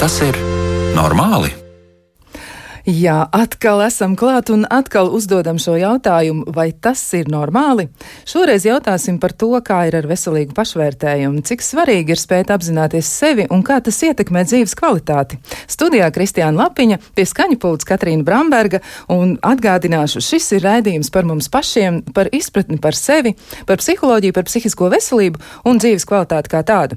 Tas ir normāli? Jā, atkal esam klāt un atkal uzdodam šo jautājumu, vai tas ir normāli? Šoreiz jautāsim par to, kā ir ar veselīgu pašvērtējumu, cik svarīgi ir spēt apzināties sevi un kā tas ietekmē dzīves kvalitāti. Studijā Kristiāna Lapiņa, pie skaņa pults Katrīna Bramberga un atgādināšu, šis ir raidījums par mums pašiem, par izpratni par sevi, par psiholoģiju, par psihisko veselību un dzīves kvalitāti kā tādu.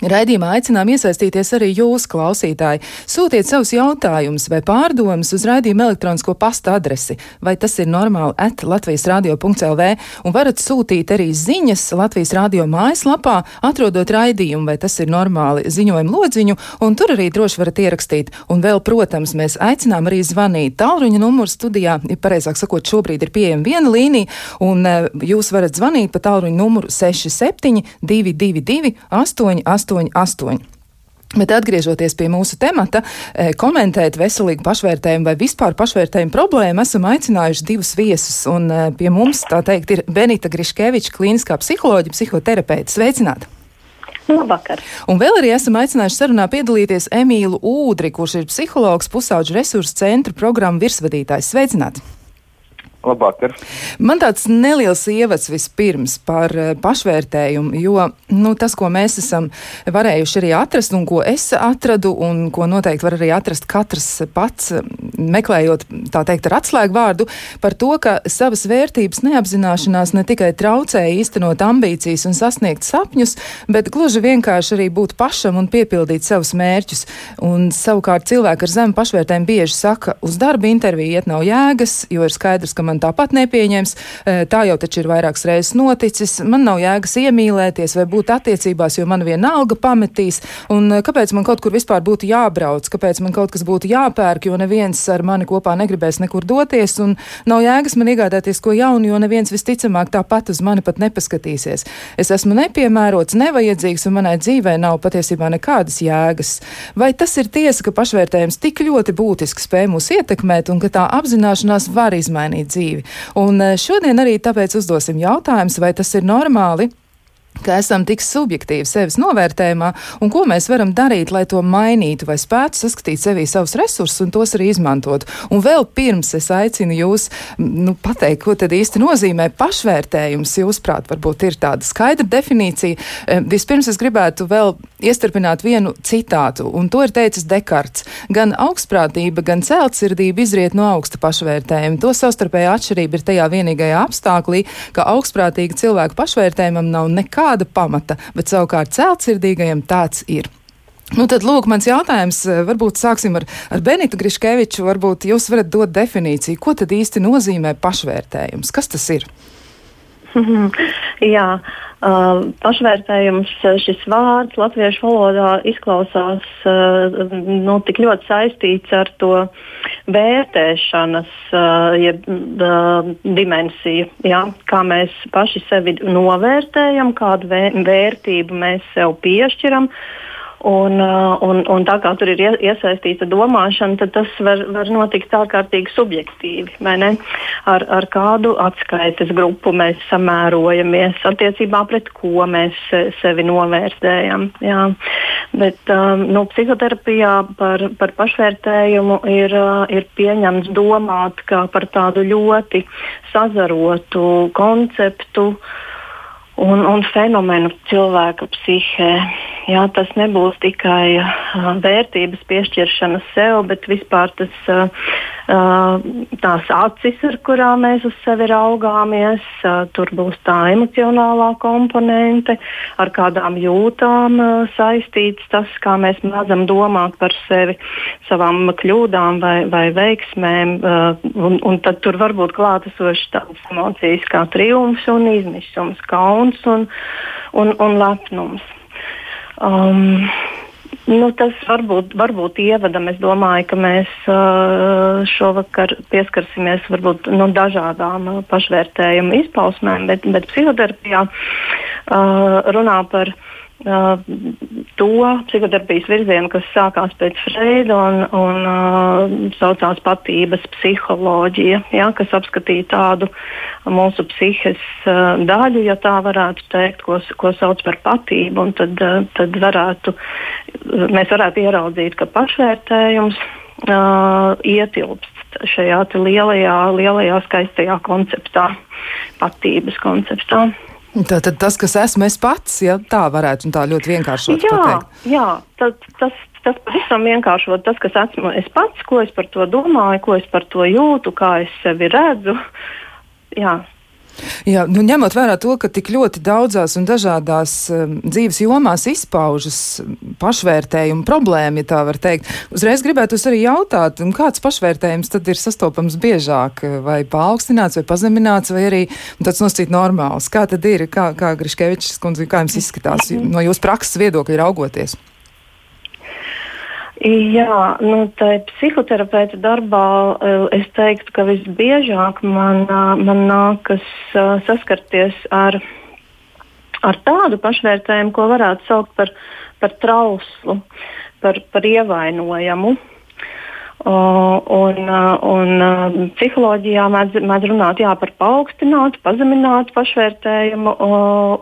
Raidījumā aicinām iesaistīties arī jūs, klausītāji. Sūtiet savus jautājumus vai pārdomas uz raidījuma elektronisko pasta adresi, vai tas ir normāli at Latvijas radio.lv, un varat sūtīt arī ziņas Latvijas radio mājaslapā, atrodot raidījumu, vai tas ir normāli ziņojumu lodziņu, un tur arī droši varat ierakstīt. Un vēl, protams, mēs aicinām arī zvanīt. Tālruņa numurs studijā, ja pareizāk sakot, šobrīd ir pieejama viena līnija, un uh, jūs varat zvanīt pa tālruņa numuru 67 222 88. 88. Bet atgriežoties pie mūsu temata, e, komentēt veselīgu pašvērtējumu vai vispār pašvērtējumu problēmu, esam aicinājuši divus viesus. Un e, pie mums, tā teikt, ir Benita Griškeviča, klīniskā psiholoģija, psihoterapeita. Sveicināta! Labvakar. Un vēl arī esam aicinājuši sarunā piedalīties Emīlu Ūdri, kurš ir psihologs, pusauģu resursu centra programmu virsvadītājs. Sveicināti! Labvakar. Man tāds neliels ievads vispirms par eh, pašvērtējumu, jo nu, tas, ko mēs esam varējuši arī atrast, un ko es atradu, un ko noteikti var arī atrast katrs pats, meklējot tā teikt ar atslēgu vārdu, par to, ka savas vērtības neapzināšanās ne tikai traucēja īstenot ambīcijas un sasniegt sapņus, bet gluži vienkārši arī būt pašam un piepildīt savus mērķus. Un savukārt cilvēki ar zemu pašvērtējumu bieži saka, uz darba interviju iet nav jēgas, jo ir skaidrs, ka man tāpat nepieņems. Tā jau taču ir vairākas reizes noticis. Man nav jēgas iemīlēties vai būt attiecībās, jo man vienalga pametīs. Un kāpēc man kaut kur vispār būtu jābrauc, kāpēc man kaut kas būtu jāpērk, jo neviens ar mani kopā negribēs nekur doties. Un nav jēgas man iegādāties ko jaunu, jo neviens visticamāk tāpat uz mani pat nepaskatīsies. Es esmu nepiemērots, nevajadzīgs un manai dzīvē nav patiesībā nekādas jēgas. Vai tas ir tiesa, ka pašvērtējums tik ļoti būtiski spēj mūs ietekmēt un ka tā apzināšanās var izmainīt dzīvi? Dzīvi. Un eh, šodien arī tāpēc uzdosim jautājumus, vai tas ir normāli ka esam tik subjektīvi sevis novērtējumā, un ko mēs varam darīt, lai to mainītu, vai spētu saskatīt sevī savus resursus un tos arī izmantot. Un vēl pirms es aicinu jūs nu, pateikt, ko tad īsti nozīmē pašvērtējums, jūsuprāt, varbūt ir tāda skaidra definīcija. Vispirms es gribētu vēl iestarpināt vienu citātu, un to ir teicis Dekarts. Gan augstprātība, gan celtsirdība izriet no augsta pašvērtējuma. To savstarpējā atšķirība ir tajā vienīgajā apstāklī, ka augstprātīga cilvēku pašvērtējumam nav nekā nekāda pamata, bet savukārt celtsirdīgajam tāds ir. Nu, tad, lūk, mans jautājums, eh, varbūt sāksim ar, ar Benitu Griškeviču. Varbūt jūs varat dot definīciju, ko tad īsti nozīmē pašvērtējums? Kas tas ir? Jā, uh, pašvērtējums, šis vārds latviešu valodā izklausās uh, nu, tik ļoti saistīts ar to vērtēšanas uh, jeb, uh, dimensiju. Jā, kā mēs paši sevi novērtējam, kādu vērtību mēs sev piešķiram. Uh, Un, uh, un, un tā kā tur ir iesaistīta domāšana, tad tas var, var notikt ārkārtīgi subjektīvi. Ar, ar kādu atskaites grupu mēs samērojamies, attiecībā pret ko mēs sevi novērtējam. Jā. Bet um, nu, psihoterapijā par, par pašvērtējumu ir, uh, ir pieņemts domāt par tādu ļoti sazarotu konceptu. Un, un fenomenu cilvēka psihē. Jā, tas nebūs tikai uh, vērtības piešķiršana sev, bet vispār tas, uh, tās acis, ar kurām mēs uz sevi raugāmies. Uh, tur būs tā emocionālā komponente, ar kādām jūtām uh, saistīts tas, kā mēs mēdzam domāt par sevi, savām kļūdām vai, vai veiksmēm. Uh, un, un tad tur var būt klātesošas tādas emocijas kā triumfs un izmisums, kauns un, un, un lepnums. Um, Nu, tas varbūt, varbūt ievadam. Es domāju, ka mēs uh, šovakar pieskarsimies varbūt nu, dažādām uh, pašvērtējumu izpausmēm, bet, bet psihoterapijā uh, runā par uh, to psihoterapijas virzienu, kas sākās pēc Freida un, un uh, saucās patības psiholoģija, ja, kas apskatīja tādu mūsu psihes uh, daļu, ja tā varētu teikt, ko, ko sauc par patību. Tad, uh, tad varētu, mēs varētu ieraudzīt, ka pašvērtējums uh, ietilpst šajā lielajā, lielajā skaistajā konceptā, patības konceptā. Tātad tas, kas esmu es pats, ja tā varētu tā ļoti vienkāršot jā, pateikt. Jā, tad, tas, tas pavisam vienkāršot tas, kas esmu es pats, ko es par to domāju, ko es par to jūtu, kā es sevi redzu. Jā. Jā, nu, ņemot vērā to, ka tik ļoti daudzās un dažādās um, dzīves jomās izpaužas pašvērtējuma problēma, ja tā var teikt, uzreiz gribētu arī jautāt, kāds pašvērtējums tad ir sastopams biežāk, vai paaugstināts, vai pazemināts, vai arī tāds noscīt normāls. Kā tad ir, kā, kā Griškevičs kundze, kā jums izskatās no jūsu prakses viedokļa raugoties? Jā, nu, psihoterapeita darbā eh, es teiktu, ka visbiežāk man, eh, man nākas eh, saskarties ar, ar tādu pašvērtējumu, ko varētu saukt par, par trauslu, par, par ievainojamu. Un, un psiholoģijā mēdz, mēdz runāt jā, par paaugstinātu, pazeminātu pašvērtējumu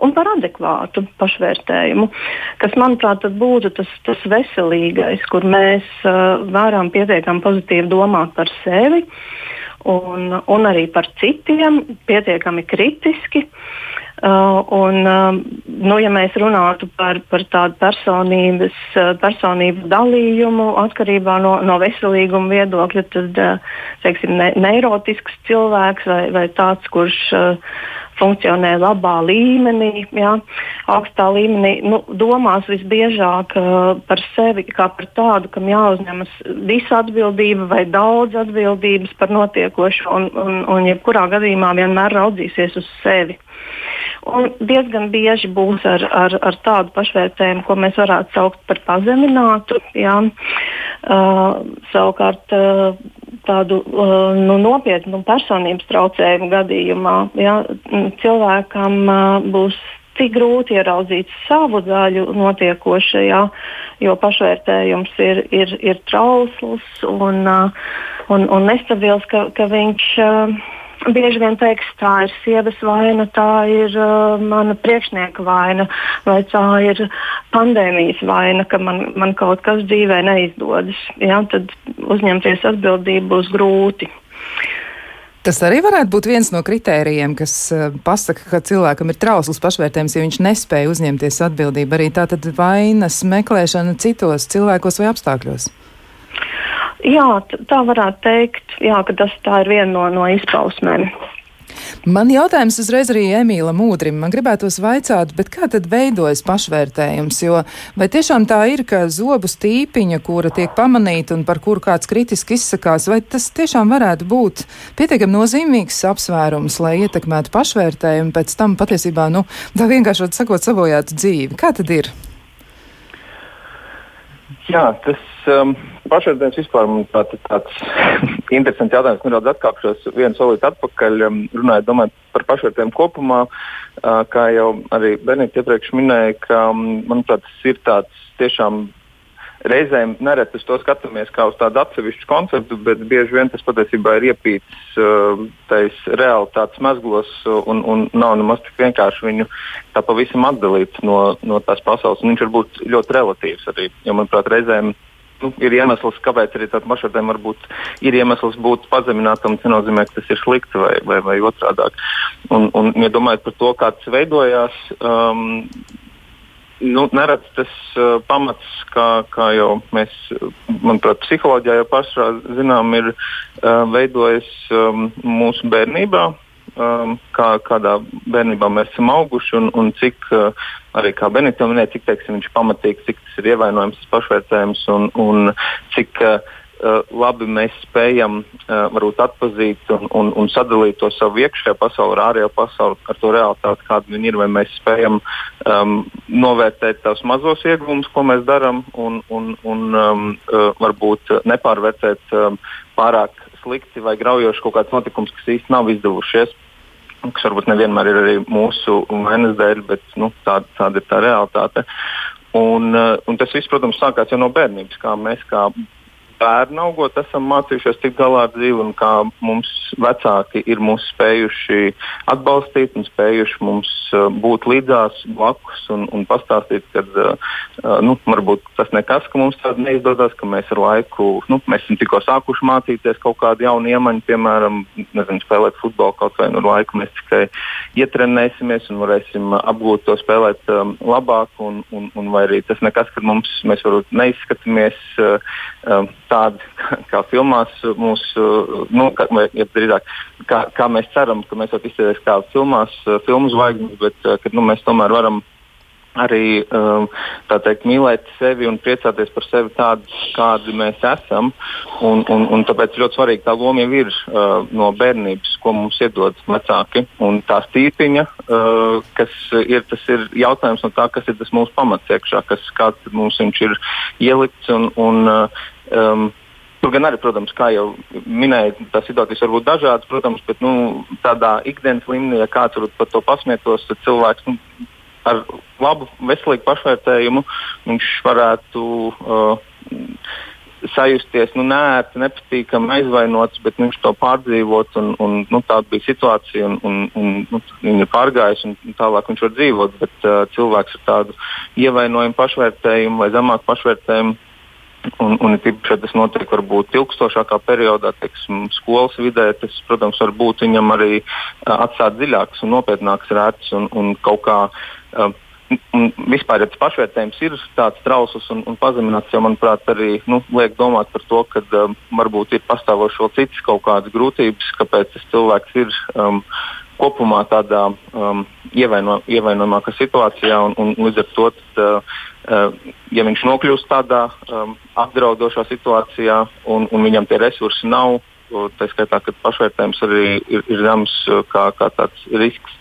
un par adekvātu pašvērtējumu, kas, manuprāt, būtu tas, tas veselīgais, kur mēs varam pietiekami pozitīvi domāt par sevi un, un arī par citiem, pietiekami kritiski. Uh, un, uh, nu, ja mēs runātu par, par tādu personības, uh, personību dalījumu atkarībā no, no veselīguma viedokļa, tad uh, teiksim, ne, neirotisks cilvēks vai, vai tāds, kurš uh, funkcionē labā līmenī, jā, augstā līmenī, nu, domās visbiežāk uh, par sevi kā par tādu, kam jāuzņemas visa atbildība vai daudz atbildības par notiekošo, un, un, un jebkurā gadījumā vienmēr raudzīsies uz sevi. Un diezgan bieži būs ar, ar, ar tādu pašvērtējumu, ko mēs varētu saukt par pazeminātu. Jā. Uh, savukārt uh, tādu uh, nu, nopietnu personības traucējumu gadījumā jā, cilvēkam uh, būs tik grūti ieraudzīt savu daļu notiekošajā, jo pašvērtējums ir, ir, ir trausls un, uh, un, un nestabils, ka, ka viņš. Bieži vien teiks, tā ir sievas vaina, tā ir uh, mana priekšnieka vaina, vai tā ir pandēmijas vaina, ka man, man kaut kas dzīvē neizdodas. Ja, tad uzņemties atbildību būs grūti. Tas arī varētu būt viens no kritērijiem, kas uh, pasaka, ka cilvēkam ir trausls pašvērtējums, ja viņš nespēja uzņemties atbildību. Arī tā tad vainas meklēšana citos cilvēkos vai apstākļos. Jā, tā varētu teikt, jā, ka tas ir viena no, no izpausmēm. Man jautājums uzreiz arī Emīla Mūdrim. Man gribētos vaicāt, kā tad veidojas pašvērtējums? Jo vai tiešām tā ir, ka zobu stīpiņa, kura tiek pamanīta un par kuru kāds kritiski izsakās, vai tas tiešām varētu būt pietiekami nozīmīgs apsvērums, lai ietekmētu pašvērtējumu, pēc tam patiesībā, nu, tā vienkāršot sakot, savojātu dzīvi? Kā tad ir? Jā, tas um, pašvērtējums vispār tā, tāds interesants jautājums. Nedaudz atkāpšos vienu solīti atpakaļ, um, runājot domājot par pašvērtējumu kopumā. Uh, kā jau arī Bernīte iepriekš minēja, ka, um, manuprāt, tas ir tāds tiešām reizēm nereti uz to skatāmies kā uz tādu atsevišķu konceptu, bet bieži vien tas patiesībā ir iepīts uh, tais realitātes mezglos un, un nav nemaz tik vienkārši viņu tā pavisam atdalīt no, no tās pasaules. Un viņš var būt ļoti relatīvs arī. Jo, manuprāt, reizēm nu, ir iemesls, kāpēc arī tādam maršrutam varbūt ir iemesls būt pazeminātam. Tas nenozīmē, ka tas ir slikti vai, vai, vai otrādi. Un, un, ja domājat par to, kā tas veidojās, um, nu, neredz tas uh, pamats, kā, kā jau mēs, manuprāt, psiholoģijā jau pašā zinām, ir uh, veidojis um, mūsu bērnībā. Um, kā, kādā bērnībā mēs esam auguši un, un cik uh, arī kā Benita minēja, cik teiksim, viņš pamatīgi, cik tas ir ievainojams, tas pašvērtējums un, un cik uh, uh, labi mēs spējam uh, varbūt atpazīt un, un, un sadalīt to savu iekšējo pasauli ar ārējo pasauli, ar to realitāti, kāda viņi ir. Vai mēs spējam um, novērtēt tās mazos iegūmus, ko mēs darām, un, un, un um, uh, varbūt nepārvērtēt um, pārāk slikti vai graujoši kaut kādus notikumus, kas īstenībā nav izdevušies. Kas varbūt nevienmēr ir arī mūsu vainas dēļ, bet nu, tā, tāda ir tā realitāte. Un, un tas viss, protams, sākās jau no bērnības, kā mēs kā bērni augot, esam mācījušies tikt galā ar dzīvi, un kā mums vecāki ir mūs spējuši atbalstīt un spējuši mums uh, būt līdzās, blakus un, un pastāstīt, ka uh, uh, nu, varbūt tas nekas, ka mums tāda neizdodas, ka mēs ar laiku, nu, mēs esam tikko sākuši mācīties kaut kādu jaunu iemaņu, piemēram, nezinu, spēlēt futbolu kaut vai nu laiku mēs tikai ietrenēsimies un varēsim apgūt to spēlēt um, labāk, un, un, un vai arī tas nekas, ka mums, mēs varbūt neizskatāmies. Uh, um, tādi kā filmās, mūsu, nu, kā, ja drīzāk, kā, kā mēs ceram, ka mēs varam izturēties kā filmās, filmu zvaigznes, bet ka nu, mēs tomēr varam arī um, teikt, mīlēt sevi un priecāties par sevi tādu, kādi mēs esam. Un, un, un tāpēc ļoti svarīgi tā loma jau ir uh, no bērnības, ko mums iedod vecāki. Un tā stīpiņa, uh, kas ir, tas ir jautājums no tā, kas ir tas mūsu pamats iekšā, kas, kāds mums viņš ir ielikts. Un, un, uh, Um, Tur gan arī, protams, kā jau minēju, tās situācijas var būt dažādas, protams, bet nu, tādā ikdienas līmenī, ja kāds par to pasmietos, tad cilvēks nu, ar labu, veselīgu pašvērtējumu viņš varētu uh, sajusties nu, nērti, nepatīkami aizvainots, bet viņš to pārdzīvot. Un, un, nu, tāda bija situācija, un, un, un nu, viņa ir pārgājusi, un tālāk viņš var dzīvot. Bet uh, cilvēks ar tādu ievainojumu, pašvērtējumu vai zemāku pašvērtējumu Un, un tīpaši, ja tas notiek varbūt ilgstošākā periodā, teiksim, skolas vidē, tas, protams, var būt viņam arī atstāt dziļākas un nopietnākas rētas un, un kaut kā. Uh, Un vispār, ja tas pašvērtējums ir tāds trausls un, un pazemināts, jau, manuprāt, arī nu, liek domāt par to, ka um, varbūt ir pastāvošo citas kaut kādas grūtības, kāpēc tas cilvēks ir um, kopumā tādā um, ievaino, ievainojamākā situācijā. Un, un līdz ar to, tad, uh, uh, ja viņš nokļūst tādā um, apdraudošā situācijā un, un viņam tie resursi nav, Tā skaitā, ka pašvērtējums arī ir, ir zems kā, kā tāds risks.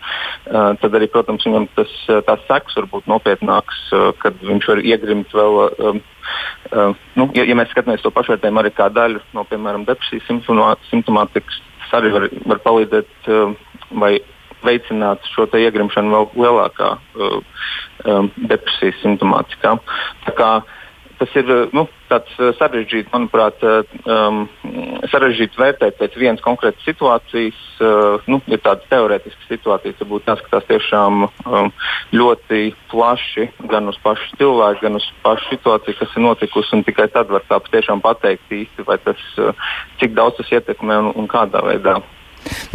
Uh, tad arī, protams, viņam tas, uh, tās sekas var būt nopietnākas, uh, kad viņš var iegrimt vēl. Um, uh, nu, ja, ja mēs skatāmies to pašvērtējumu arī kā daļu no, piemēram, depresijas simptomātikas, tas arī var, var palīdzēt uh, vai veicināt šo iegrimšanu vēl lielākā uh, um, depresijas simptomātikā. Uh, tas ir nu, eh, sarežģīti, manuprāt, eh, um, sarežģīti vērtēt pēc vienas konkrētas situācijas. Uh, nu, ir tādas teorētiskas situācijas, varbūt jāskatās tiešām um, ļoti plaši gan uz pašu cilvēku, gan uz pašu situāciju, kas ir notikusi. Tikai tad var tā patiešām pateikt īsti, tas, uh, cik daudz tas ietekmē un, un kādā veidā.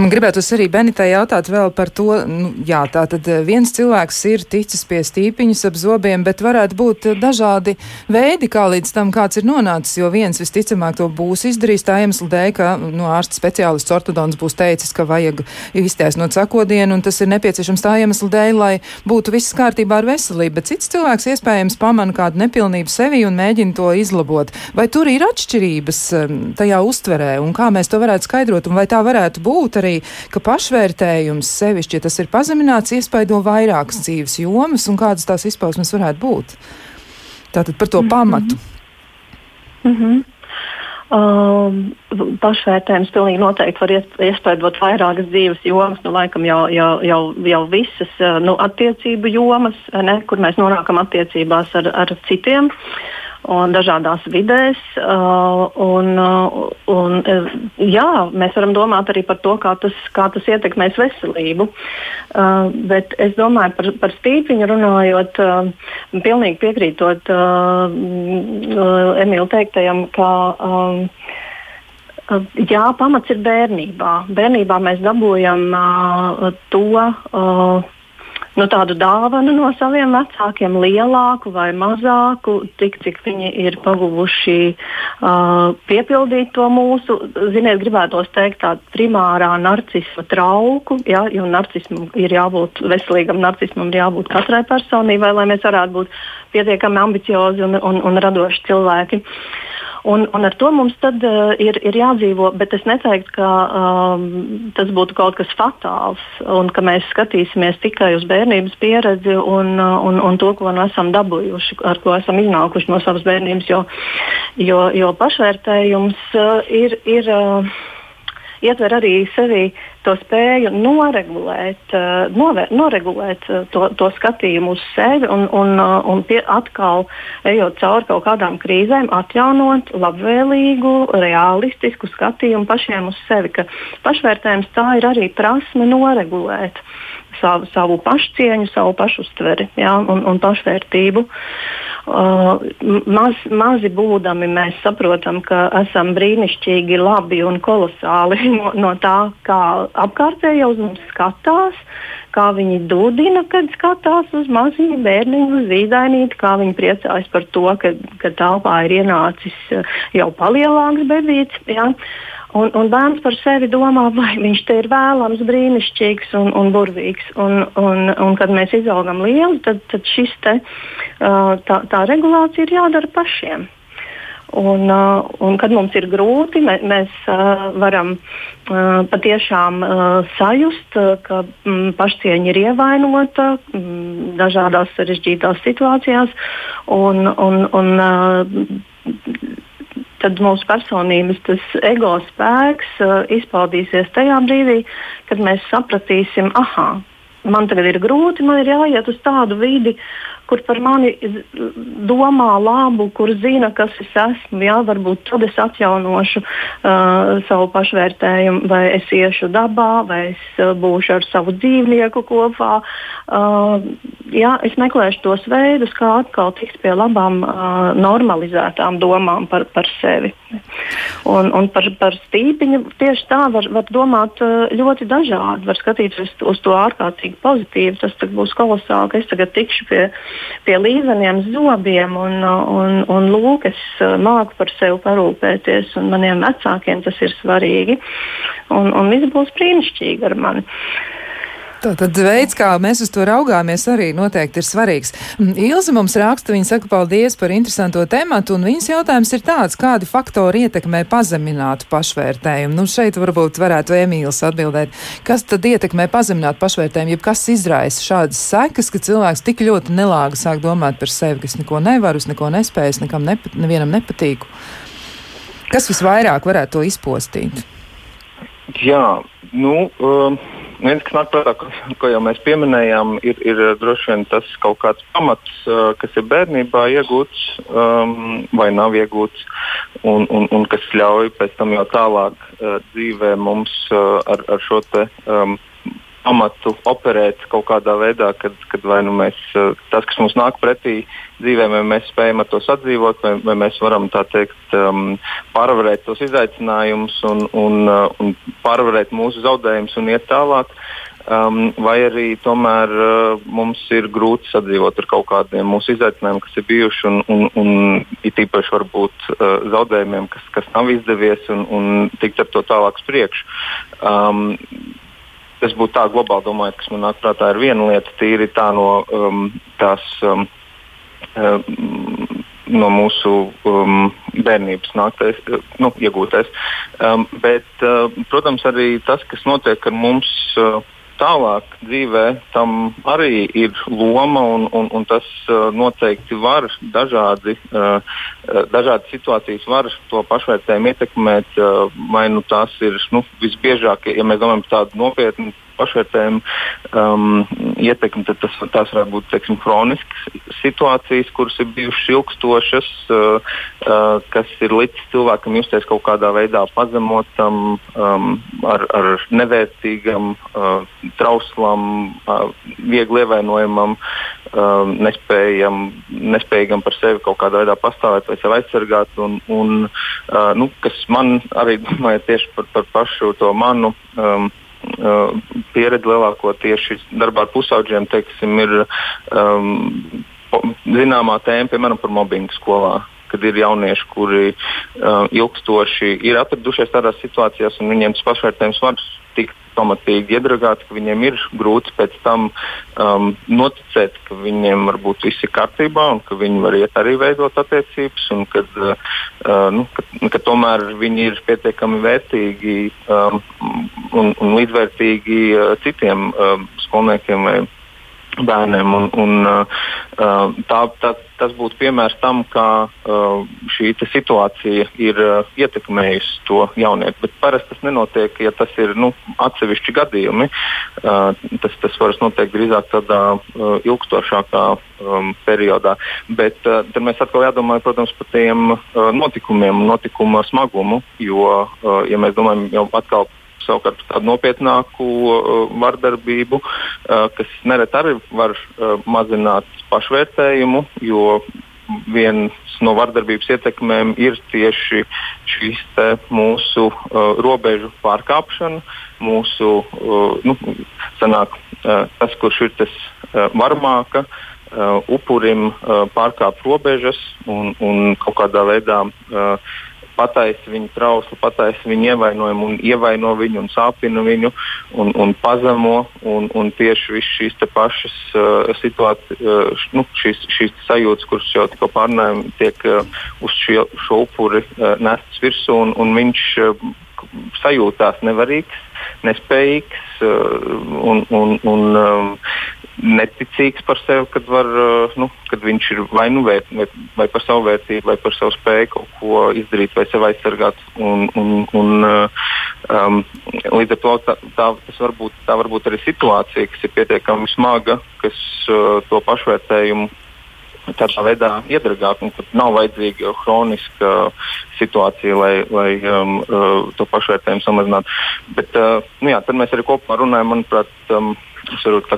Man gribētu arī Benitai jautāt vēl par to, nu, jā, tā tad eh, viens cilvēks ir ticis pie stīpiņas ap zobiem, bet varētu būt eh, dažādi veidi, kā līdz tam kāds ir nonācis, jo viens visticamāk to būs izdarījis tā iemesla dēļ, ka no nu, ārsta speciālists ortodons būs teicis, ka vajag iztaisnot sakodienu, un tas ir nepieciešams tā iemesla dēļ, lai būtu viss kārtībā ar veselību, bet cits cilvēks iespējams pamana kādu nepilnību sevi un mēģina to izlabot. Vai tur ir atšķirības ehm, tajā uztverē, un kā mēs to varētu skaidrot, un vai tā varētu būt? Būt arī, ka pašvērtējums sevišķi, ja tas ir pazemināts, iespaido vairākas dzīves jomas un kādas tās izpausmes varētu būt. Tātad par to mm -hmm. pamatu. Mm -hmm. Um, pašvērtējums pilnīgi noteikti var iespaidot vairākas dzīves jomas, nu, laikam jau, jau, jau, jau visas nu, attiecību jomas, ne, kur mēs nonākam attiecībās ar, ar citiem. Uh, un dažādās vidēs. Uh, un, uh, un, uh, jā, mēs varam domāt arī par to, kā tas, kā tas ietekmēs veselību. Bet es domāju par, par stīpiņu runājot, pilnīgi piekrītot Emīlu teiktajam, ka um, Jā, pamats ir bērnībā. Bērnībā mēs dabūjam uh, to, uh, nu, tādu dāvanu no saviem vecākiem, lielāku vai mazāku, tik cik viņi ir paguvuši uh, piepildīt to mūsu, ziniet, gribētos teikt, tādu primārā narcisma trauku, ja, jo narcismam ir jābūt, veselīgam narcismam ir jābūt katrai personībai, lai mēs varētu būt pietiekami ambiciozi un, un, un radoši cilvēki. Uh, Un, un ar to mums tad uh, ir, ir jādzīvo, bet es neteiktu, ka um, tas būtu kaut kas fatāls un ka mēs skatīsimies tikai uz bērnības pieredzi un, uh, un, un to, ko nu esam dabūjuši, ar ko esam iznākuši no savas bērnības. Jo, jo, jo pašvērtējums uh, ir. ir uh, ietver arī sevi to spēju noregulēt, novēr, noregulēt to, to skatījumu uz sevi un, un, un pie, atkal ejot cauri kaut kādām krīzēm, atjaunot labvēlīgu, realistisku skatījumu pašiem uz sevi. Pašvērtējums tā ir arī prasme noregulēt savu, savu pašcieņu, savu pašuztveri ja, un, un pašvērtību. Uh, maz, mazi būdami mēs saprotam, ka esam brīnišķīgi, labi un kolosāli no, no tā, kā apkārtējie uz mums skatās, kā viņi dūdina, kad skatās uz maziņu bērniņu, uz zīdainīti, kā viņi priecājas par to, ka, ka telpā ir ienācis uh, jau palielāks bebīts. Ja. Un, un bērns par sevi domā, vai viņš te ir vēlams, brīnišķīgs un, un burvīgs. Un, un, un kad mēs izaugam lieli, tad, tad šis te, tā, tā regulācija ir jādara pašiem. Un, uh, un kad mums ir grūti, mē, mēs uh, varam uh, patiešām uh, sajust, uh, ka mm, pašcieņa ir ievainota mm, dažādās sarežģītās situācijās. Un, un, un, uh, tad mūsu personības ego spēks uh, izpaudīsies tajā brīdī, kad mēs sapratīsim, ah, man tagad ir grūti, man ir jāiet uz tādu vidi, kur par mani domā labu, kur zina, kas es esmu. Jā, varbūt tad es atjaunošu uh, savu pašvērtējumu, vai es iešu dabā, vai es uh, būšu ar savu dzīvnieku kopā. Uh, jā, es meklēšu tos veidus, kā atkal tikt pie labām, uh, normalizētām domām par, par sevi. Un, un par, par stīpiņu tieši tā var, var domāt uh, ļoti dažādi. Var skatīties uz, uz to ārkārtīgi pozitīvi. Tas būs kolosāli, ka es tagad tikšu pie pie līdzeniem zobiem, un, un, un lūk, es uh, māku par sevi parūpēties, un maniem vecākiem tas ir svarīgi. Un, un viss būs brīnišķīgi ar mani. Tātad veids, kā mēs uz to raugāmies, arī noteikti ir svarīgs. Mm, Ilza mums raksta, viņa saka paldies par interesanto tematu, un viņas jautājums ir tāds, kādi faktori ietekmē pazeminātu pašvērtējumu. Nu, šeit varbūt varētu Emīls atbildēt, kas tad ietekmē pazeminātu pašvērtējumu, jeb kas izraisa šādas sekas, ka cilvēks tik ļoti nelāgi sāk domāt par sevi, ka es neko nevaru, es neko nespēju, es nekam nepat, nevienam nepatīku. Kas visvairāk varētu to izpostīt? Jā, nu. Um... Viens, kas nāk prātā, ko, ko jau mēs pieminējām, ir, ir droši vien tas kaut kāds pamats, uh, kas ir bērnībā iegūts um, vai nav iegūts, un, un, un kas ļauj pēc tam jau tālāk uh, dzīvē mums uh, ar, ar šo te. Um, amatu operēt kaut kādā veidā, kad, kad vai nu mēs, tas, kas mums nāk pretī dzīvē, vai mēs spējam ar to sadzīvot, vai, vai mēs varam tā teikt, um, pārvarēt tos izaicinājumus un, un, uh, un pārvarēt mūsu zaudējumus un iet tālāk. Um, vai arī tomēr uh, mums ir grūti sadzīvot ar kaut kādiem mūsu izaicinājumiem, kas ir bijuši, un, un, un it īpaši varbūt uh, zaudējumiem, kas, kas nav izdevies, un, un tikt ar to tālāk uz priekšu. Um, es būtu tā globāli domājot, kas man nāk prātā, ir viena lieta, tīri tā no um, tās. Um, um, no mūsu um, bērnības nāktais, nu, iegūtais. Um, bet, uh, protams, arī tas, kas notiek ar mums. Uh, tālāk dzīvē tam arī ir loma, un, un, un tas noteikti var dažādi, dažādi situācijas var to pašvērtējumu ietekmēt. Vai nu tās ir nu, visbiežāk, ja mēs domājam par tādu nopietnu pašvērtējumu um, ietekmi, tad tas, tās varētu būt teiksim, kroniskas situācijas, kuras ir bijušas ilgstošas, uh, uh, kas ir līdz cilvēkam justies kaut kādā veidā pazemotam, um, ar, ar nevērtīgam, uh, trauslam, uh, viegli ievainojamam, um, nespējam, nespējam par sevi kaut kādā veidā pastāvēt vai sevi aizsargāt. Un, un, uh, nu, kas man arī domāja tieši par, par pašu to manu. Um, Uh, pieredze lielākoties tieši darbā ar pusaudžiem teiksim, ir um, zināmā tēma, piemēram, par mobbingu skolā. Kad ir jaunieši, kuri uh, ilgstoši ir atradušies tādās situācijās, un viņiem tas pašvērtējums var pamatīgi iedragāti, ka viņiem ir grūti pēc tam um, noticēt, ka viņiem varbūt viss ir kārtībā un ka viņi var iet arī veidot attiecības, un kad, uh, uh nu, ka, ka tomēr viņi ir pietiekami vērtīgi um, un, un līdzvērtīgi uh, citiem uh, skolniekiem vai bērniem. Un, un, uh, Uh, tā, tā, tas būtu piemērs tam, kā uh, šī situācija ir uh, ietekmējusi to jaunieti. Bet parasti tas nenotiek, ja tas ir nu, atsevišķi gadījumi. Uh, tas, tas var notikt drīzāk tādā uh, ilgstošākā um, periodā. Bet tad mēs atkal jādomā protams, par tiem notikumiem, notikuma smagumu. Jo, ja mēs domājam jau atkal savukārt tādu nopietnāku uh, vardarbību, uh, kas nereti arī var uh, mazināt pašvērtējumu, jo viens no vardarbības ietekmēm ir tieši šīs mūsu uh, robežu pārkāpšana, mūsu uh, nu, sanāk, uh, tas, kurš ir tas uh, varmāka. Uh, upurim uh, pārkāpt robežas un, un kaut kādā veidā uh, pataisa viņu trauslu, pataisa viņu ievainojumu un ievaino viņu un sāpina viņu un, un pazemo. Un, un tieši viss šīs pašas uh, situācijas, uh, nu, šīs, šīs sajūtas, kuras jau tikko pārnājām, tiek uh, uz šie, šo upuri uh, nestas virsū un, un viņš uh, sajūtās nevarīgs, nespējīgs uh, un, un, un um, neticīgs par sevi, kad, var, uh, nu, kad viņš ir vai nu vērt, vai, vai par savu vērtību, vai par savu spēju kaut ko izdarīt, vai sevi aizsargāt. Un, un, un, uh, um, līdz ar to tā, tā, var būt, tā var būt arī situācija, kas ir pietiekami smaga, kas uh, to pašvērtējumu tādā veidā iedragāt, nav vajadzīga kroniska situācija, lai, lai um, uh, to pašvērtējumu samazinātu. Bet uh, nu jā, tad mēs arī kopumā runājam, manuprāt, um, Es varbūt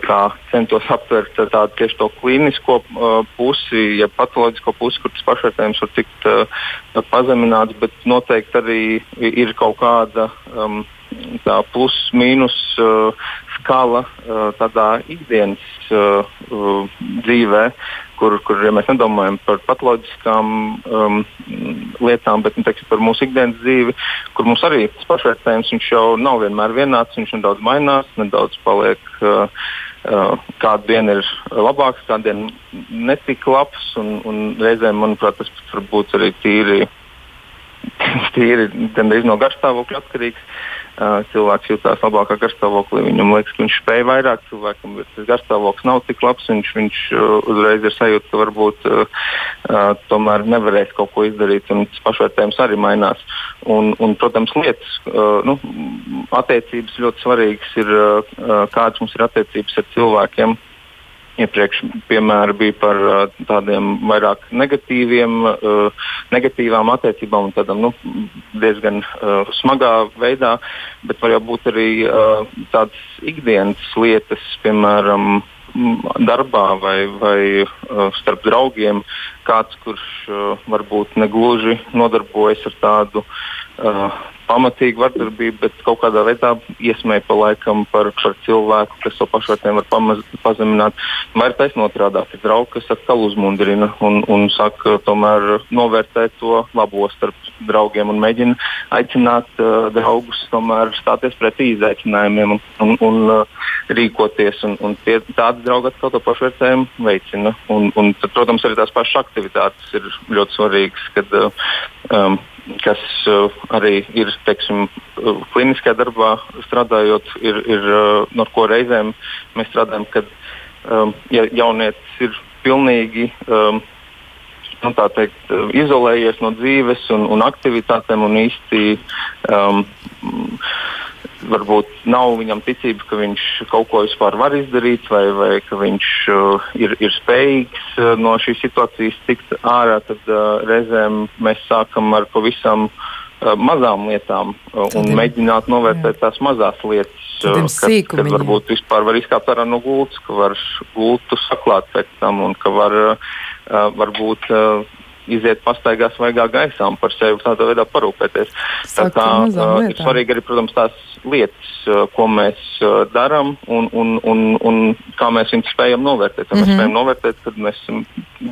centos aptvert tādu tieši to klīnisko uh, pusi, ja patoloģisko pusi, kur tas pašvērtējums var tikt uh, pazemināts, bet noteikti arī ir kaut kāda um, plus-mínus uh, skala tādā ikdienas dzīvē, kur, kur ja mēs nedomājam par patoloģiskām um, lietām, bet nu, teiksim, par mūsu ikdienas dzīvi, kur mums arī tas pašvērtējums jau nav vienmēar vienāds, viņš nedaudz mainās, nedaudz paliek. Uh, Uh, kādu dienu ir labāks, kādu dienu netik labs. Un, un reizēm, manuprāt, tas var būt arī tīri, tīri no garstāvokļa atkarīgs cilvēks jutās labākā garstāvoklī. Viņam liekas, ka viņš spēj vairāk, cilvēkam tas garstāvoklis nav tik labs. Viņš, viņš uzreiz ir sajūta, ka varbūt uh, tomēr nevarēs kaut ko izdarīt, un tas pašvērtējums arī mainās. Un, un, protams, lietas, nu, attiecības ļoti svarīgas ir, kādas mums ir attiecības ar cilvēkiem. Iepriekš piemēri bija par uh, tādiem vairāk negatīviem, uh, negatīvām attiecībām un tādām nu, diezgan uh, smagā veidā, bet var jau būt arī tādas ikdienas lietas, piemēram, darbā vai, vai uh, starp draugiem, kāds, kurš uh, varbūt negluži nodarbojas ar tādu uh, pamatīga vardarbība, bet kaut kādā veidā iesmēja pa laikam par, par cilvēku, kas to pašvērtējumu var pamaz, pazemināt. Vai ir taisnot otrādāk, ir draugi, kas atkal uzmundrina un, un saka, tomēr novērtēt to labo starp draugiem un mēģina aicināt uh, draugus tomēr stāties pretī izaicinājumiem un, un, un uh, rīkoties. Un, un tie, tādi draugi atkal to pašvērtējumu veicina. Un, un tad, protams, arī tās pašas aktivitātes ir ļoti svarīgas. Kad, uh, um, kas uh, arī ir teiksim, uh, kliniskajā darbā strādājot, ir, ir uh, no ko reizēm mēs strādājam, kad um, ja jaunietis ir pilnīgi um, nu, teikt, izolējies no dzīves un, un aktivitātēm un īsti um, varbūt nav viņam ticība, ka viņš kaut ko vispār var izdarīt, vai, vai ka viņš uh, ir, ir spējīgs uh, no šīs situācijas tikt ārā, tad uh, reizēm mēs sākam ar pavisam uh, mazām lietām uh, un ir, mēģināt novērtēt jā. tās mazās lietas, uh, kad, kad varbūt vispār var izkāpt ārā no gultas, ka var gultu saklāt pēc tam un ka var uh, varbūt. Uh, iziet pastaigās vaigā gaisā un par sevi tādā veidā parūpēties. Tā kā uh, ir svarīgi arī, protams, tās lietas, uh, ko mēs uh, darām un, un, un, un kā mēs viņus spējam novērtēt. Kā mm -hmm. mēs mhm. spējam novērtēt, kad mēs esam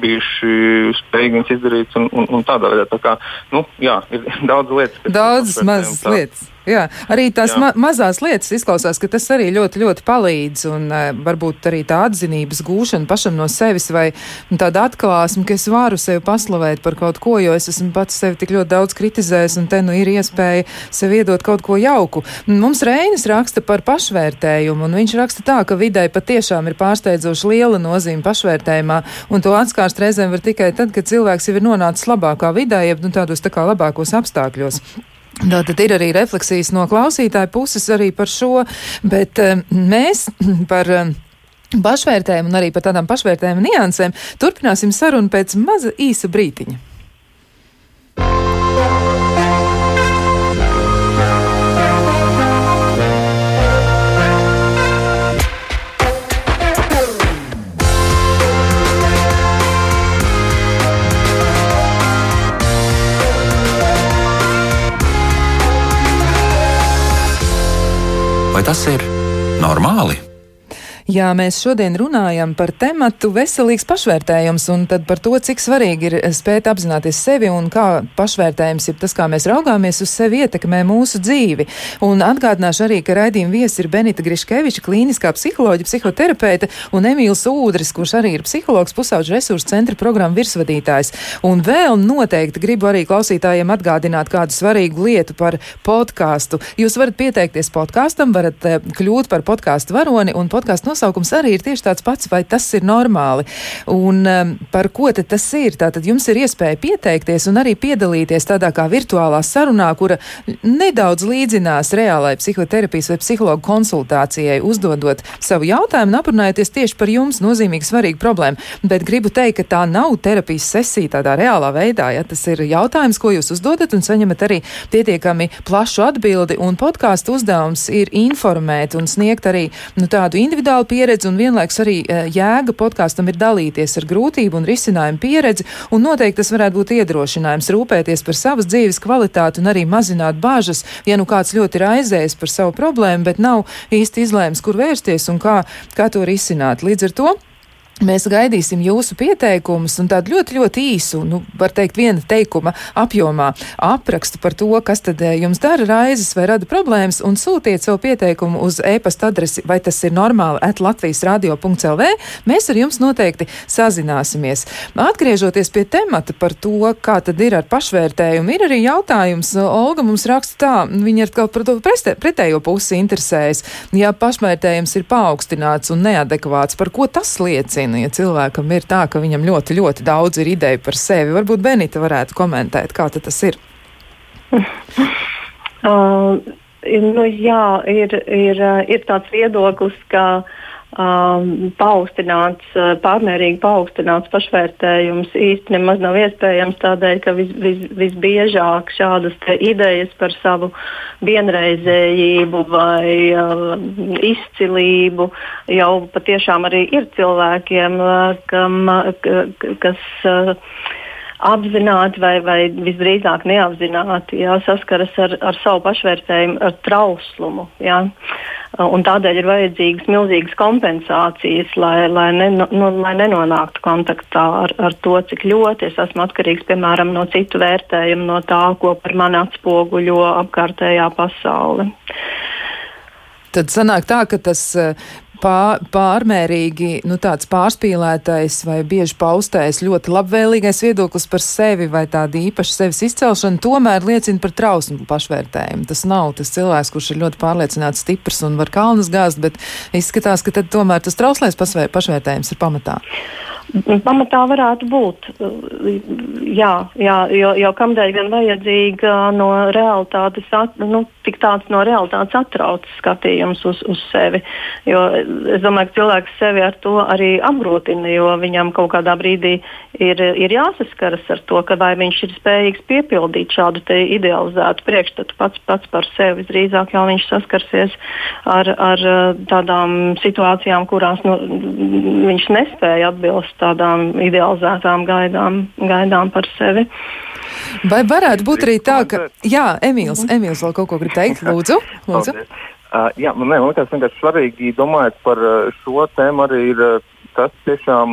bijuši spējīgi viņus izdarīt un, un, un tādā veidā. Tā kā, nu, jā, ir daudz lietas. Daudz mazas lietas. Jā, arī tās ma mazās lietas izklausās, ka tas arī ļoti, ļoti palīdz. Un uh, varbūt arī tā atzinības gūšana pašam no sevis vai tāda atklāsme, ka es varu sevi paslavēt par kaut ko, jo es esmu pats sevi tik ļoti daudz kritizējis, un te nu ir iespēja sev iedot kaut ko jauku. Mums Reinis raksta par pašvērtējumu, un viņš raksta tā, ka vidē patiešām ir pārsteidzoši liela nozīme pašvērtējumā, un to atskārst reizēm var tikai tad, kad cilvēks jau ir nonācis labākā vidē, jeb nu, tādos tā kā labākos apstākļos. Tātad ir arī refleksijas no klausītāja puses arī par šo, bet um, mēs par. Um, Pašvērtējumu un arī par tādām pašvērtējumu niansēm turpināsim sarunu pēc maza īsa brītiņa. Vai tas ir normāli? Jā, mēs šodien runājam par tematu veselīgs pašvērtējums un tad par to, cik svarīgi ir spēt apzināties sevi un kā pašvērtējums ir tas, kā mēs raugāmies uz sevi ietekmē mūsu dzīvi. Un atgādināšu arī, ka raidījuma viesi ir Benita Griškeviča, klīniskā psiholoģija, psihoterapeite un Emīls Ūdris, kurš arī ir psihologs, pusauģu resursu centra programmu virsvadītājs. Un vēl noteikti gribu arī klausītājiem atgādināt kādu svarīgu lietu par podkāstu. Jūs varat pieteikties podkāstam, varat eh, kļūt par podkāstu varoni un podkāstu nosaukums arī ir tieši tāds pats, vai tas ir normāli. Un um, par ko tad tas ir? Tātad jums ir iespēja pieteikties un arī piedalīties tādā kā virtuālā sarunā, kura nedaudz līdzinās reālai psihoterapijas vai psihologu konsultācijai, uzdodot savu jautājumu un aprunājoties tieši par jums nozīmīgi svarīgu problēmu. Bet gribu teikt, ka tā nav terapijas sesija tādā reālā veidā. Ja? Tas ir jautājums, ko jūs uzdodat un saņemat arī pietiekami plašu atbildi. Un podkāstu uzdevums ir informēt un sniegt arī nu, tādu individuālu reāla pieredze un vienlaiks arī e, jēga podkāstam ir dalīties ar grūtību un risinājumu pieredzi, un noteikti tas varētu būt iedrošinājums rūpēties par savas dzīves kvalitāti un arī mazināt bāžas, ja nu kāds ļoti raizējas par savu problēmu, bet nav īsti izlēms, kur vērsties un kā, kā to risināt. Līdz ar to Mēs gaidīsim jūsu pieteikumus un tādu ļoti, ļoti īsu, nu, var teikt, viena teikuma apjomā aprakstu par to, kas tad eh, jums dara raizes vai rada problēmas, un sūtiet savu pieteikumu uz e-pasta adresi, vai tas ir normāli, at Latvijas radio.lv. Mēs ar jums noteikti sazināsimies. Atgriežoties pie temata par to, kā tad ir ar pašvērtējumu, ir arī jautājums, Olga mums raksta tā, viņa ir kaut par to pretējo pusi interesējas. Ja pašvērtējums ir paaugstināts un neadekvāts, par ko tas liecina? Nezinu, ja cilvēkam ir tā, ka viņam ļoti, ļoti daudz ir ideja par sevi. Varbūt Benita varētu komentēt, kā tas ir. Uh, nu, jā, ir, ir, ir tāds viedoklis, ka uh, um, paaugstināts, uh, pārmērīgi paaugstināts pašvērtējums īsti nemaz nav iespējams tādēļ, ka vis, vis, visbiežāk šādas idejas par savu vienreizējību vai uh, izcilību jau patiešām arī ir cilvēkiem, uh, kam, uh, kas. Uh, apzināti vai, vai visdrīzāk neapzināti jā, saskaras ar, ar savu pašvērtējumu, ar trauslumu. Jā. Un tādēļ ir vajadzīgas milzīgas kompensācijas, lai, lai, ne, nu, lai nenonāktu kontaktā ar, ar to, cik ļoti es esmu atkarīgs piemēram no citu vērtējumu, no tā, ko par mani atspoguļo apkārtējā pasaule. Tad sanāk tā, ka tas pār, pārmērīgi nu, tāds pārspīlētais vai bieži paustais ļoti labvēlīgais viedoklis par sevi vai tāda īpaša sevis izcelšana tomēr liecina par trausmu pašvērtējumu. Tas nav tas cilvēks, kurš ir ļoti pārliecināts, stiprs un var kalnus gāzt, bet izskatās, ka tad tomēr tas trauslais pašvērtējums ir pamatā. Pamatā varētu būt. Jā, jā jo, jo kamdēļ gan vajadzīga no realitātes, at, nu, tik tāds no realitātes atrauc skatījums uz, uz sevi. Jo es domāju, ka cilvēks sevi ar to arī apgrūtina, jo viņam kaut kādā brīdī ir, ir jāsaskaras ar to, ka vai viņš ir spējīgs piepildīt šādu idealizētu priekšstatu pats, pats par sevi. Visdrīzāk jau viņš saskarsies ar, ar tādām situācijām, kurās nu, viņš nespēja atbilst tādām idealizētām gaidām, gaidām par sevi. Vai varētu būt arī tā, ka. Jā, Emīls, Emīls vēl kaut ko grib teikt? Lūdzu. lūdzu. Uh, jā, man, liekas, vienkārši svarīgi domājot par šo tēmu arī ir tas, tiešām,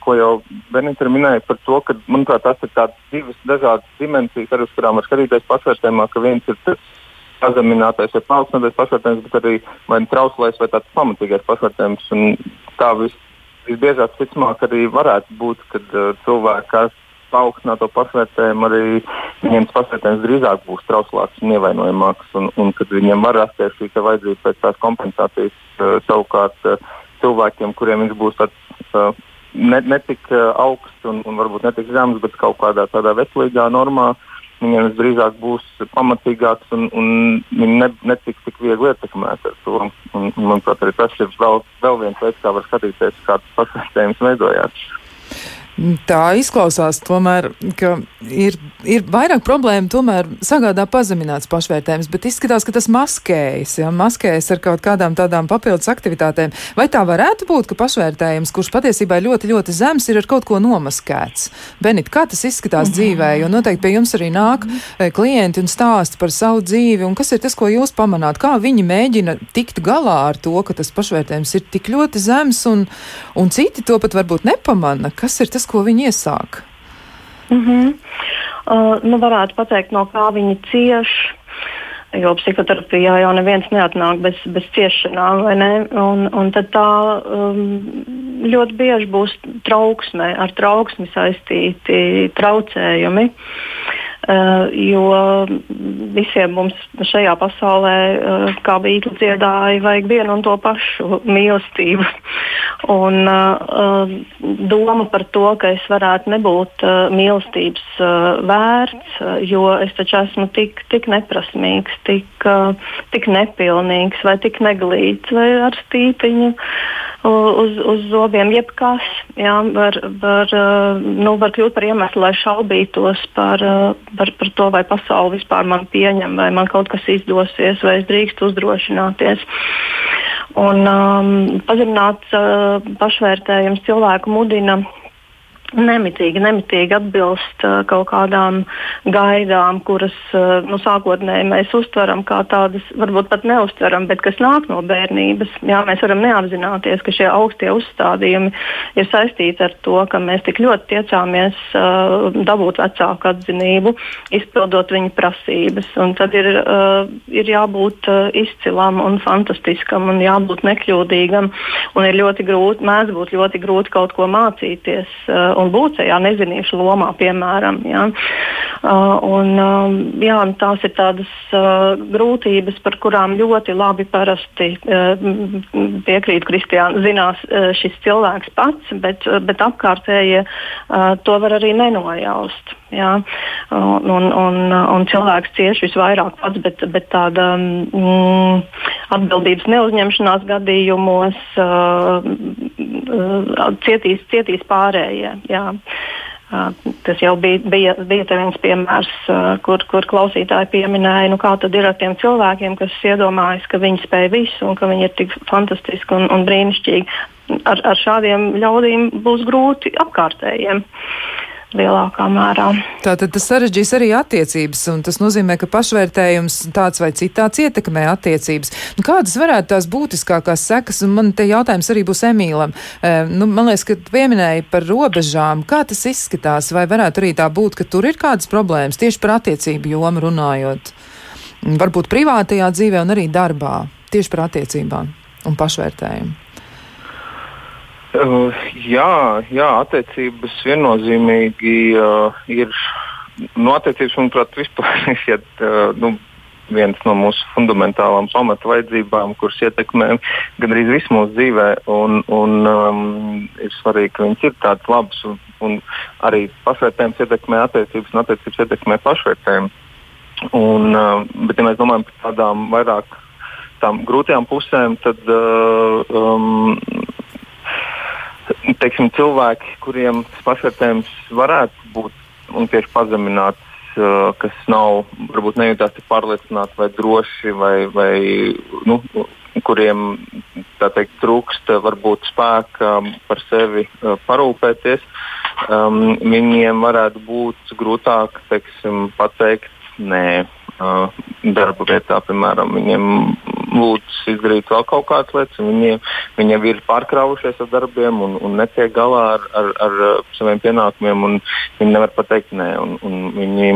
ko jau Benita minēja par to, ka, manuprāt, tas ir tādas divas dažādas dimensijas, ar kurām var skatīties pašvērtējumā, ka viens ir tas pazeminātais vai paaugstinātais pašvērtējums, bet arī vai nu trauslais vai tāds pamatīgais pašvērtējums. Un tā vis, visbiežāk, visticamāk, arī varētu būt, kad uh, cilvēki ar paaugstināto pašvērtējumu arī viņiem tas pašvērtējums drīzāk būs trauslāks un ievainojamāks, un, un kad viņiem var rasties šī vajadzība pēc tās kompensācijas uh, savukārt uh, cilvēkiem, kuriem viņš būs tāds. Uh, ne, ne tik uh, augsts un, un varbūt ne tik zems, bet kaut kādā tādā veselīgā normā. Viņiem visdrīzāk būs pamatīgāks un, un viņi ne, netiks tik viegli ietekmēti ar to. Un, un, manuprāt, arī tas ir vēl, vēl viens veids, kā var skatīties, kā tas pašvērtējums veidojās. Tā izklausās, tomēr, ka ir, ir vairāk problēmu, tomēr sagādā pazemināts pašvērtējums, bet izskatās, ka tas maskējas, ja, maskējas ar kaut kādām tādām papildus aktivitātēm. Vai tā varētu būt, ka pašvērtējums, kurš patiesībā ir ļoti, ļoti zems, ir ar kaut ko nomaskēts? Benit, kā tas izskatās -hmm. dzīvē, jo noteikti pie jums arī nāk mm -hmm. klienti un stāsta par savu dzīvi, un kas ir tas, ko jūs pamanāt? Kā viņi mēģina tikt galā ar to, ka tas pašvērtējums ir tik ļoti zems, un, un citi to pat varbūt nepamana? Kas ir tas, ko viņi iesāk? Mm -hmm. uh, nu varētu pateikt, no kā viņi cieš. Jo psihoterapijā jau neviens neatnāk bez, bez ciešanām, vai ne? Un, un tad tā um, ļoti bieži būs trauksme, ar trauksmi saistīti traucējumi. Uh, jo visiem mums šajā pasaulē, uh, kā Bītla dziedāja, vajag vienu un to pašu mīlestību. Un uh, doma par to, ka es varētu nebūt mīlestības vērts, jo es taču esmu tik, tik neprasmīgs, tik, tik nepilnīgs vai tik neglīts vai ar stīpiņu. Uh, uz, uz zobiem, jebkas jā, var, var, nu, var kļūt par iemeslu, lai šaubītos par, par, par to, vai pasaule vispār man pieņem, vai man kaut kas izdosies, vai es drīkstu uzdrošināties. Un um, pazemināts uh, pašvērtējums cilvēku mudina nemitīgi, nemitīgi atbilst uh, kaut kādām gaidām, kuras uh, nu, sākotnēji mēs uztveram kā tādas, varbūt pat neustveram, bet kas nāk no bērnības. Jā, mēs varam neapzināties, ka šie augstie uzstādījumi ir saistīti ar to, ka mēs tik ļoti tiecāmies uh, dabūt vecāku atzinību, izpildot viņu prasības. Un tad ir, uh, ir jābūt uh, izcilam un fantastiskam un jābūt nekļūdīgam. Un ir ļoti grūti, mēdz būt ļoti grūti kaut ko mācīties. Uh, un būt šajā nezinīšu lomā, piemēram. Ja. Uh, un, uh, jā, tās ir tādas uh, grūtības, par kurām ļoti labi parasti uh, piekrīt Kristiāna, zinās uh, šis cilvēks pats, bet, uh, bet apkārtējie uh, to var arī nenojaust. Jā, un, un, un, un cilvēks cieši visvairāk pats, bet, bet tāda mm, atbildības neuzņemšanās gadījumos uh, uh, cietīs, cietīs pārējie. Jā. Tas jau bija, bija, bija viens piemērs, kur, kur klausītāji pieminēja, nu, kā tad ir ar tiem cilvēkiem, kas iedomājas, ka viņi spēj visu un ka viņi ir tik fantastiski un, un brīnišķīgi. Ar, ar šādiem ļaudīm būs grūti apkārtējiem. Uh, lielākā mērā. Tātad tas sarežģīs arī attiecības, un tas nozīmē, ka pašvērtējums tāds vai citāds ietekmē attiecības. Nu, kādas varētu tās būtiskākās sekas, un man te jautājums arī būs Emīlam. E, nu, man liekas, ka pieminēja par robežām. Kā tas izskatās, vai varētu arī tā būt, ka tur ir kādas problēmas tieši par attiecību jomu runājot? Varbūt privātajā dzīvē un arī darbā, tieši par attiecībām un pašvērtējumu. Uh, jā, jā, attiecības viennozīmīgi uh, ir. Nu, attiecības, manuprāt, vispār ir uh, nu, viens no mūsu fundamentālām pamata vajadzībām, kuras ietekmē gandrīz visu mūsu dzīvē. Un, un, um, ir svarīgi, ka viņas ir tādas labas, un, un arī pašvērtējums ietekmē attiecības, un attiecības ietekmē pašvērtējumu. Un, uh, bet, ja mēs domājam par tādām vairāk tām grūtajām pusēm, tad uh, um, teiksim, cilvēki, kuriem pašvērtējums varētu būt un tieši pazemināts, uh, kas nav, varbūt nejūtās tik pārliecināti vai droši, vai, vai nu, kuriem teikt, trūkst varbūt spēka par sevi uh, parūpēties, um, viņiem varētu būt grūtāk teiksim, pateikt nē uh, darba vietā, piemēram, viņiem lūdz izdarīt vēl kaut kādas lietas, un viņi, viņi jau ir pārkrāvušies ar darbiem un, un netiek galā ar, ar, ar saviem pienākumiem, un viņi nevar pateikt nē. Un, un viņi,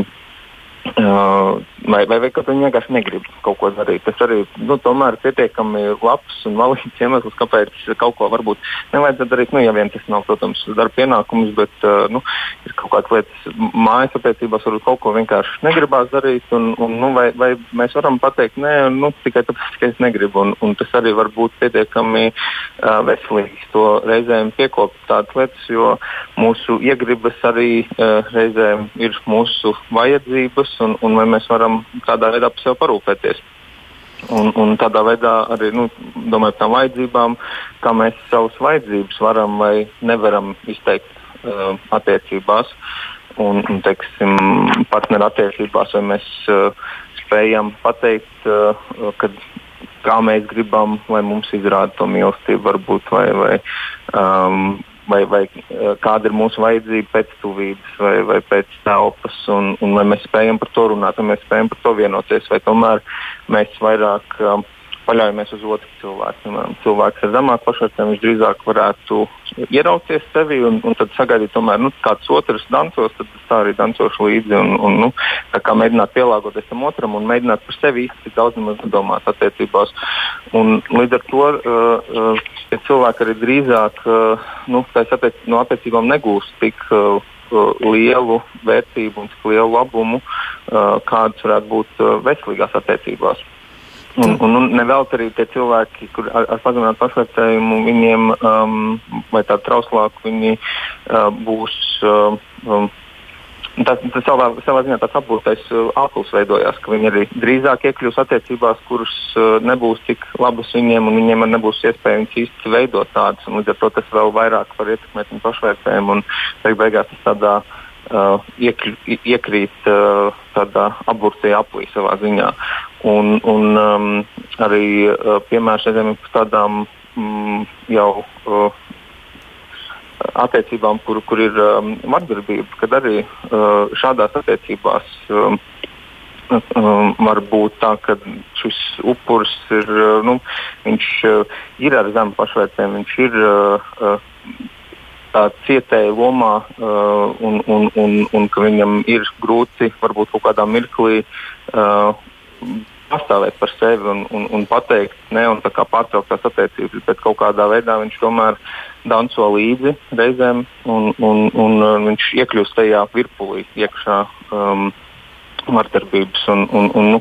uh, vai, vai, vai ka viņi vienkārši negrib kaut ko darīt. Tas arī nu, tomēr ir pietiekami labs un valīgs iemesls, kāpēc kaut ko varbūt nevajadzētu darīt. Nu, ja vien tas nav, protams, darba pienākums, bet uh, nu, ir kaut kādas lietas mājas attiecībās, varbūt kaut ko vienkārši negribās darīt. Un, un, nu, vai, vai mēs varam pateikt, nē, nu, tikai tāpēc, ka es negribu. Un, un tas arī var būt pietiekami uh, veselīgi to reizēm piekopt tādas lietas, jo mūsu iegribas arī uh, reizēm ir mūsu vajadzības, un, un vai mēs varam tādā veidā par sevi parūpēties. Un, un tādā veidā arī nu, domājot par tām vajadzībām, kā mēs savas vajadzības varam vai nevaram izteikt uh, attiecībās. Un, un teiksim, partneru attiecībās, mēs uh, spējam pateikt, uh, kad, kā mēs gribam, lai mums izrāda to mīlestību, varbūt, vai, vai um, vai, vai eh, kāda ir mūsu vajadzība pēc tuvības vai, vai pēc telpas, un, un vai mēs spējam par to runāt, vai mēs spējam par to vienoties, vai tomēr mēs vairāk um, paļaujamies uz otru cilvēku. Piemēram, cilvēks ar zemāku pašvērtējumu viņš drīzāk varētu ierauties sevi un, un tad sagaidīt, tomēr nu, kāds otrs dancos, tad tā arī dancošu līdzi. Un, un, nu, mēģināt pielāgoties tam otram un mēģināt par sevi īsti daudz nedomāt attiecībās. Un, līdz ar to uh, uh, cilvēki arī drīzāk uh, nu, attiec, no attiecībām negūst tik. Uh, lielu vērtību un lielu labumu, uh, kādas varētu būt uh, veselīgās attiecībās. Un, un, un nevelti arī tie cilvēki, kur ar, ar pazeminātu pašvērtējumu, viņiem um, vai tādu trauslāku, viņi uh, būs. Uh, um, Tas, tas savā, savā ziņā tāds apgūtais uh, aplis veidojās, ka viņi arī drīzāk iekļūs attiecībās, kuras uh, nebūs tik labas viņiem, un viņiem nebūs iespēja viņas īsti veidot tādas. Līdz ar to tas vēl vairāk var ietekmēt viņu pašvērtējumu un beig beigās tas tādā uh, uh, iekļ, iekrīt uh, tādā apburtajā aplī savā ziņā. Un, un um, arī uh, piemērs reizēm par tādām mm, jau uh, attiecībām, kur, kur ir um, vardarbība, kad arī uh, šādās attiecībās um, um, var būt tā, ka šis upuris ir, uh, nu, viņš, uh, ir ar zemu pašvērtējumu, viņš ir uh, uh, cietēja lomā uh, un, un, un, un ka viņam ir grūti varbūt kaut kādā mirklī uh, pastāvēt par sevi un, un, un pateikt, ne un pārtraukt tās attiecības, bet kaut kādā veidā viņš tomēr danco līdzi reizēm un, un, un, un viņš iekļūst tajā virpulī iekšā. Um, vardarbības. Un, un, un, nu,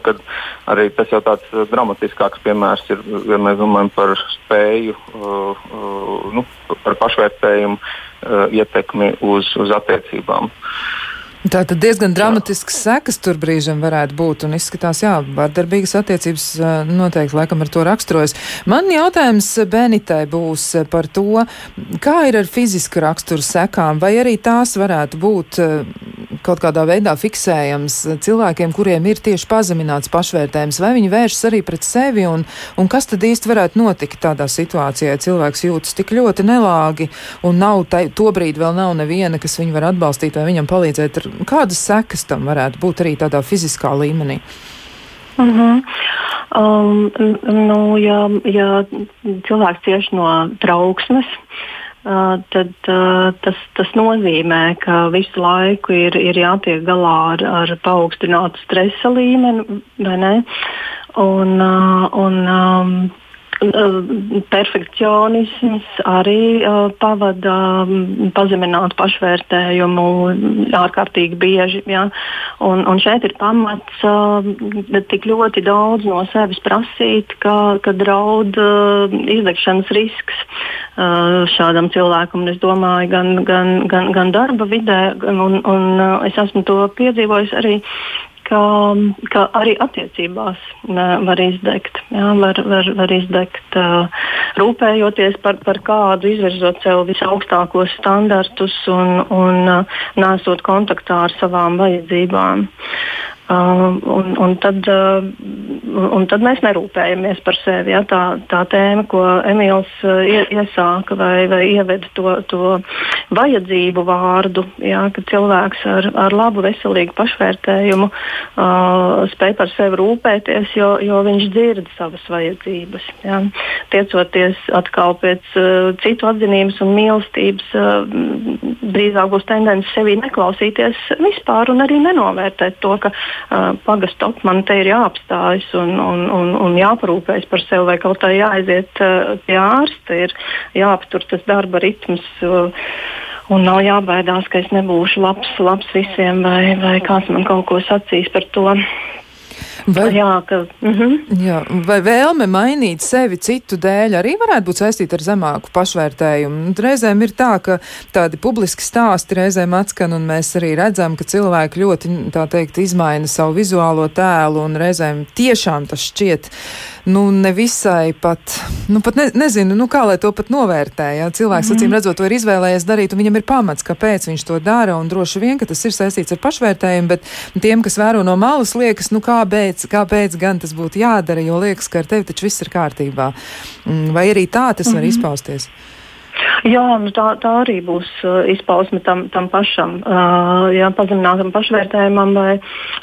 arī tas jau tāds uh, dramatiskāks piemērs ir, ja mēs domājam par spēju, uh, uh, nu, par pašvērtējumu uh, ietekmi uz, uz attiecībām. Uh, Tā tad diezgan dramatisks sekas tur brīžam varētu būt, un izskatās, jā, vardarbīgas attiecības noteikti laikam ar to raksturojas. Man jautājums Benitai būs par to, kā ir ar fizisku raksturu sekām, vai arī tās varētu būt kaut kādā veidā fiksējams cilvēkiem, kuriem ir tieši pazemināts pašvērtējums, vai viņi vēršas arī pret sevi, un, un kas tad īsti varētu notikt tādā situācijā, ja cilvēks jūtas tik ļoti nelāgi, un nav tai, to brīdi vēl nav neviena, kas viņu var atbalstīt vai viņam palīdzēt ar Kādas sekas tam varētu būt arī tādā fiziskā līmenī? Uh -huh. um, nu, ja, ja cilvēks cieši no trauksmes, uh, tad uh, tas, tas nozīmē, ka visu laiku ir, ir jātiek galā ar, ar paaugstinātu stresa līmeni. Un, uh, un, um, perfekcionisms arī uh, pavada um, pazeminātu pašvērtējumu ārkārtīgi bieži. Ja? Un, un šeit ir pamats uh, tik ļoti daudz no sevis prasīt, ka, ka draud uh, izdegšanas risks šādam cilvēkam. Es domāju, gan, gan, gan, gan darba vidē, un, un es esmu to piedzīvojis arī ka, ka arī attiecībās var izdegt. Jā, var, var, var izdegt uh, rūpējoties par, par kādu, izvirzot sev visaugstākos standartus un, un uh, nesot kontaktā ar savām vajadzībām. Uh, un, un, tad, uh, un tad mēs nerūpējamies par sevi. Ja? Tā, tā tēma, ko Emīls uh, iesāka vai, vai ieveda to, to vajadzību vārdu, ja? ka cilvēks ar, ar labu, veselīgu pašvērtējumu uh, spēj par sevi rūpēties, jo, jo viņš dzird savas vajadzības. Ja? Tiecoties atkal pēc uh, citu atzinības un mīlestības, uh, drīzāk būs tendence sevi neklausīties vispār un arī nenovērtēt to, ka uh, pagastop, man te ir jāapstājas un, un, un, un jāparūpējas par sevi, vai kaut kā jāaiziet pie ārsta, ir jāaptur tas darba ritms. Un nav jābaidās, ka es nebūšu labs, labs visiem, vai, vai kāds man kaut ko sacīs par to. Vai, jā, ka, mm -hmm. jā, vai vēlme mainīt sevi citu dēļ arī varētu būt saistīta ar zemāku pašvērtējumu? Reizēm ir tā, ka tādi publiski stāsti reizēm atskan, un mēs arī redzam, ka cilvēki ļoti, tā teikt, izmaina savu vizuālo tēlu, un reizēm tiešām tas šķiet nu, nevisai pat, nu, pat ne, nezinu, nu, kā lai to pat novērtē. Ja? Cilvēks, mm. acīm redzot, to ir izvēlējies darīt, un viņam ir pamats, kāpēc viņš to dara, un droši vien, ka tas ir saistīts ar pašvērtējumu, bet tiem, kas vēro no malas, liekas, nu, kāpēc, kāpēc gan tas būtu jādara, jo liekas, ka ar tevi taču viss ir kārtībā. Mm, vai arī tā tas var mm -hmm. izpausties? Jā, nu tā, tā arī būs uh, izpausme tam, tam pašam, uh, jā, pazeminātam pašvērtējumam, vai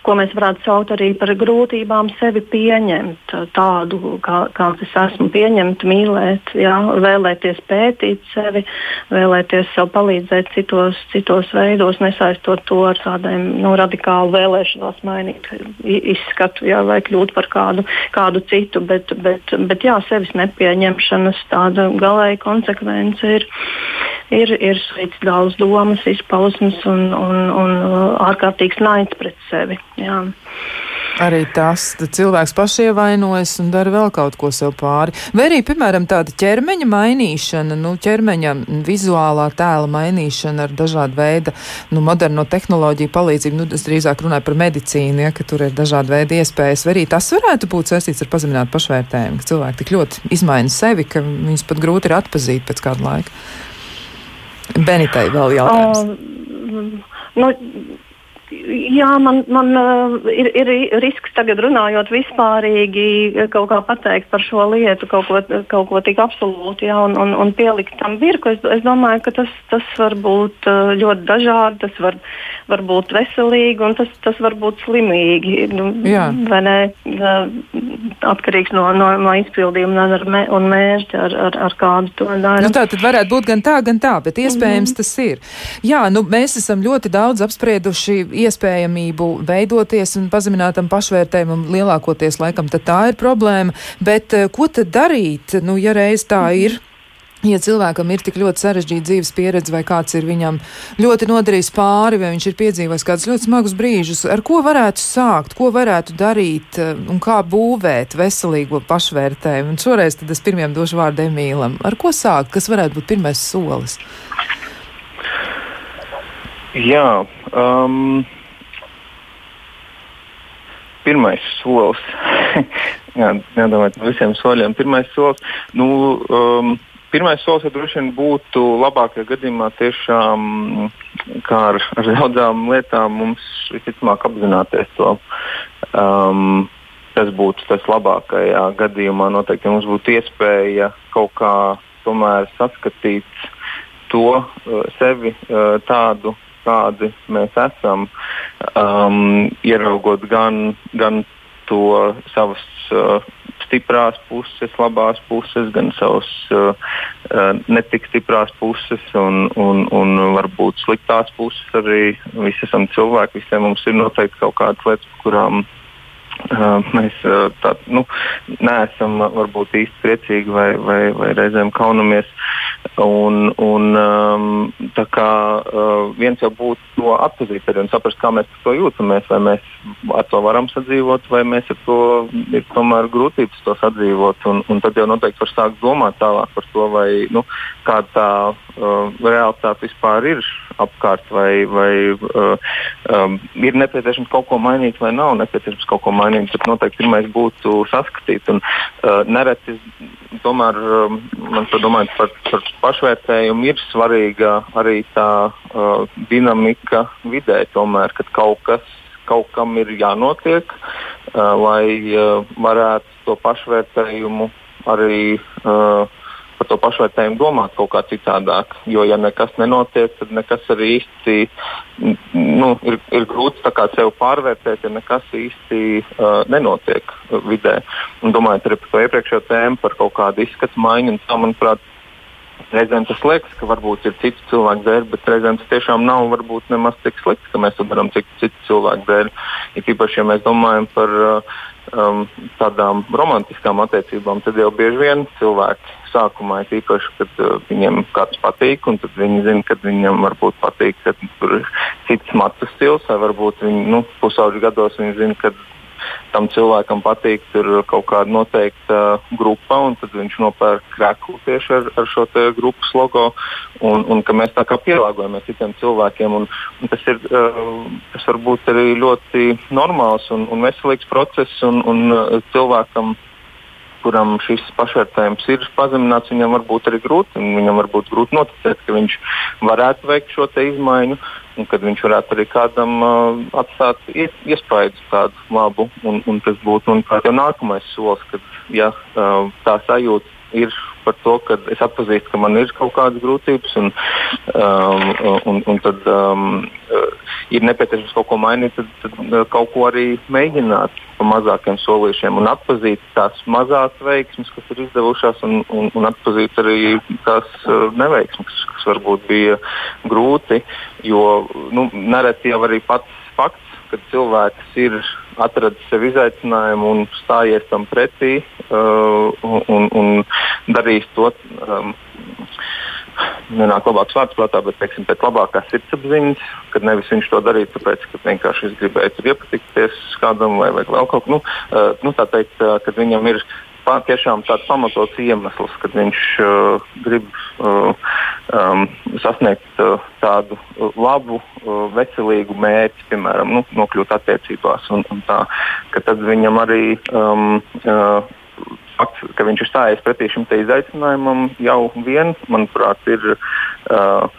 ko mēs varētu saukt arī par grūtībām sevi pieņemt, tādu, kā, kāds es esmu, pieņemt, mīlēt, jā, vēlēties pētīt sevi, vēlēties sev palīdzēt citos, citos veidos, nesaistot to ar tādiem nu, radikālu vēlēšanos mainīt izskatu, jā, vai kļūt par kādu, kādu citu, bet, bet, bet jā, sevis nepieņemšanas tāda galēja konsekvence ir ir, ir suicidāls domas, izpausmes un, un, un ārkārtīgs naids pret sevi. Jā. Arī tas cilvēks pašievainojas un dara vēl kaut ko sev pāri. Vai arī, piemēram, tāda ķermeņa mainīšana, nu, ķermeņa vizuālā tēla mainīšana ar dažādu veidu nu, moderno tehnoloģiju palīdzību. Nu, es drīzāk runāju par medicīnu, ja, ka tur ir dažādi veidi iespējas. Vai arī tas varētu būt saistīts ar pazeminātu pašvērtējumu, ka cilvēki tik ļoti izmaina sevi, ka viņus pat grūti ir atpazīt pēc kāda laika. Benitai vēl jautājums. Uh, nu, Jā, man, man uh, ir, ir risks tagad runājot vispārīgi kaut kā pateikt par šo lietu, kaut ko, kaut ko tik absolūti, jā, un, un, un pielikt tam birku. Es, es domāju, ka tas, tas var būt uh, ļoti dažādi, tas var, var būt veselīgi un tas, tas var būt slimīgi. Nu, vai ne? Atkarīgs no, no, no izpildījuma un mērķa, ar, ar, ar kādu to dara. Nu, tā tad varētu būt gan tā, gan tā, bet iespējams mm -hmm. tas ir. Jā, nu, mēs esam ļoti daudz apsprieduši iespējamību veidoties un pazeminātam pašvērtējumam lielākoties laikam tā ir problēma. Bet eh, ko tad darīt, nu, ja reiz tā ir? Ja cilvēkam ir tik ļoti sarežģīta dzīves pieredze, vai kāds ir viņam ļoti nodarījis pāri, vai viņš ir piedzīvojis kādus ļoti smagus brīžus, ar ko varētu sākt, ko varētu darīt eh, un kā būvēt veselīgo pašvērtējumu. Un šoreiz tad es pirmiem došu vārdu Emīlam. Ar ko sākt? Kas varētu būt pirmais solis? Jā, um, pirmais solis. Jā, nedomājot par visiem soļiem. Pirmais solis, nu, um, pirmais solis ja droši vien būtu labākajā gadījumā tiešām, kā ar, ar daudzām lietām, mums visticamāk apzināties to. Um, tas būtu tas labākajā gadījumā. Noteikti mums būtu iespēja kaut kā tomēr saskatīt to uh, sevi uh, tādu kādi mēs esam, um, ieraugot gan, gan to savas uh, stiprās puses, labās puses, gan savas uh, uh, netik stiprās puses un, un, un varbūt sliktās puses arī. Visi esam cilvēki, visiem mums ir noteikti kaut kādas lietas, kurām mēs tā, nu, neesam varbūt īsti priecīgi vai, vai, vai reizēm kaunamies. Un, un, tā kā viens jau būtu to atzīt un saprast, kā mēs to jūtamies, vai mēs ar to varam sadzīvot, vai mēs ar to ir tomēr grūtības to sadzīvot. Un, un tad jau noteikti var sākt domāt tālāk par to, vai nu, kāda tā uh, realitāte vispār ir apkārt, vai, vai uh, um, ir nepieciešams kaut ko mainīt, vai nav nepieciešams kaut ko mainīt. Tad noteikti pirmais būtu saskatīt. Un, uh, nereti, tomēr, um, man domājot par, par pašvērtējumu, ir svarīga arī tā uh, dinamika vidē, tomēr, kad kaut kas. Kaut kam ir jānotiek, uh, lai uh, varētu to pašvērtējumu arī uh, par to pašvērtējumu domāt kaut kā citādāk. Jo, ja nekas nenotiek, tad nekas arī īsti nu, ir, ir grūti sev pārvērtēt, ja nekas īsti uh, nenotiek vidē. Un, domājot arī par to iepriekšējo tēmu, par kaut kādu izskatu maiņu, tā, manuprāt, Reizēm tas liekas, ka varbūt ir cits cilvēks dēļ, bet reizēm tas tiešām nav varbūt nemaz tik slikti, ka mēs to darām citu cilvēku dēļ. Ir īpaši, ja mēs domājam par uh, um, tādām romantiskām attiecībām, tad jau bieži vien cilvēki sākumā ir īpaši, kad uh, viņiem kāds patīk, un tad viņi zina, ka viņam varbūt patīk, ka tur ir cits matu stils, vai varbūt viņi nu, pusauģi gados viņi zina, ka tam cilvēkam patīk kaut kāda noteikta uh, grupa, un tad viņš nopērk krēslu tieši ar, ar šo grupas logo. Un, un ka mēs tā kā pielāgojamies citiem cilvēkiem. Un, un tas ir uh, tas varbūt arī ļoti normāls un, un veselīgs process. Un, un uh, cilvēkam kuram šis pašvērtējums ir pazemināts, viņam var būt arī grūti. Viņam var būt grūti noticēt, ka viņš varētu veikt šo izmaiņu, un kad viņš varētu arī kādam uh, atstāt iespēju tādu labu. Un, un tas būtu jau nākamais solis, kad ja, uh, tā sajūta ir par to, ka es atpazīstu, ka man ir kaut kādas grūtības, un, um, un, un tad um, uh, ir nepieciešams kaut ko mainīt, tad, tad uh, kaut ko arī mēģināt pa mazākiem solīšiem un atpazīt tās mazās veiksmes, kas ir izdevušās, un, un, un atpazīt arī tās uh, neveiksmes, kas varbūt bija grūti. Jo nu, nereti jau arī pats fakts, ka cilvēks ir atradis sev izaicinājumu un stājies tam pretī uh, un, un darījis to. Um, Nenāk labāks vārds prātā, bet teiksim, pēc labākās sirdsapziņas, kad nevis viņš to darīja, tāpēc, ka vienkārši es gribēju tur iepatikties kādam vai, vai vēl kaut ko. Nu, uh, nu, tā teikt, uh, kad viņam ir tiešām tāds pamatots iemesls, kad viņš uh, grib uh, um, sasniegt uh, tādu labu, veselīgu mērķi, piemēram, nu, nokļūt attiecībās. Un, un tā, tad viņam arī um, uh, fakts, ka viņš ir stājies pretī šim izaicinājumam, jau vien, manuprāt, ir. Uh,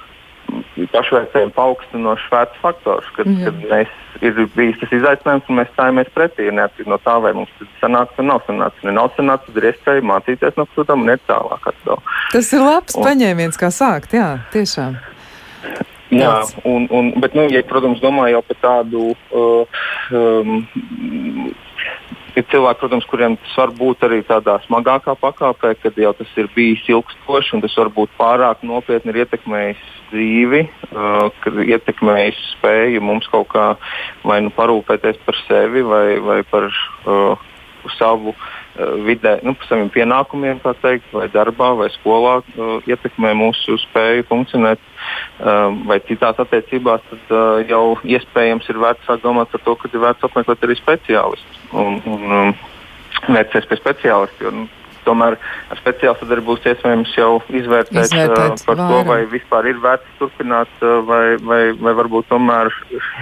pašvērtējumu paaugstinošs vērts faktors, kad, mm. kad mēs ir bijis tas izaicinājums un mēs stājamies pretī. Neatkarīgi no tā, vai mums tas sanāks vai nav sanācis. Ja nav sanācis, tad ir iespēja mācīties no kļūdām un iet tālāk. Atkal. Tas ir labs un, paņēmiens, kā sākt. Jā, tiešām. Jā, un, un, bet, nu, ja, protams, domāju par tādu uh, um, Ir cilvēki, protams, kuriem tas var būt arī tādā smagākā pakāpē, kad jau tas ir bijis ilgstoši un tas varbūt pārāk nopietni ir ietekmējis dzīvi, uh, kad ietekmējis spēju mums kaut kā vai nu parūpēties par sevi vai, vai par uh, savu uh, vidē, nu, par saviem pienākumiem, teikt, vai darbā, vai skolā uh, ietekmē mūsu spēju funkcionēt, uh, vai citās attiecībās, tad uh, jau iespējams ir vērts sākt domāt par to, ka ir vērts apmeklēt arī speciālistus un, un um, vērties pie speciālistiem. Nu, tomēr ar speciālu sadarbību būs iespējams jau izvērtēt, izvērtēt uh, par vairāk. to, vai vispār ir vērts turpināt, uh, vai, vai, vai varbūt tomēr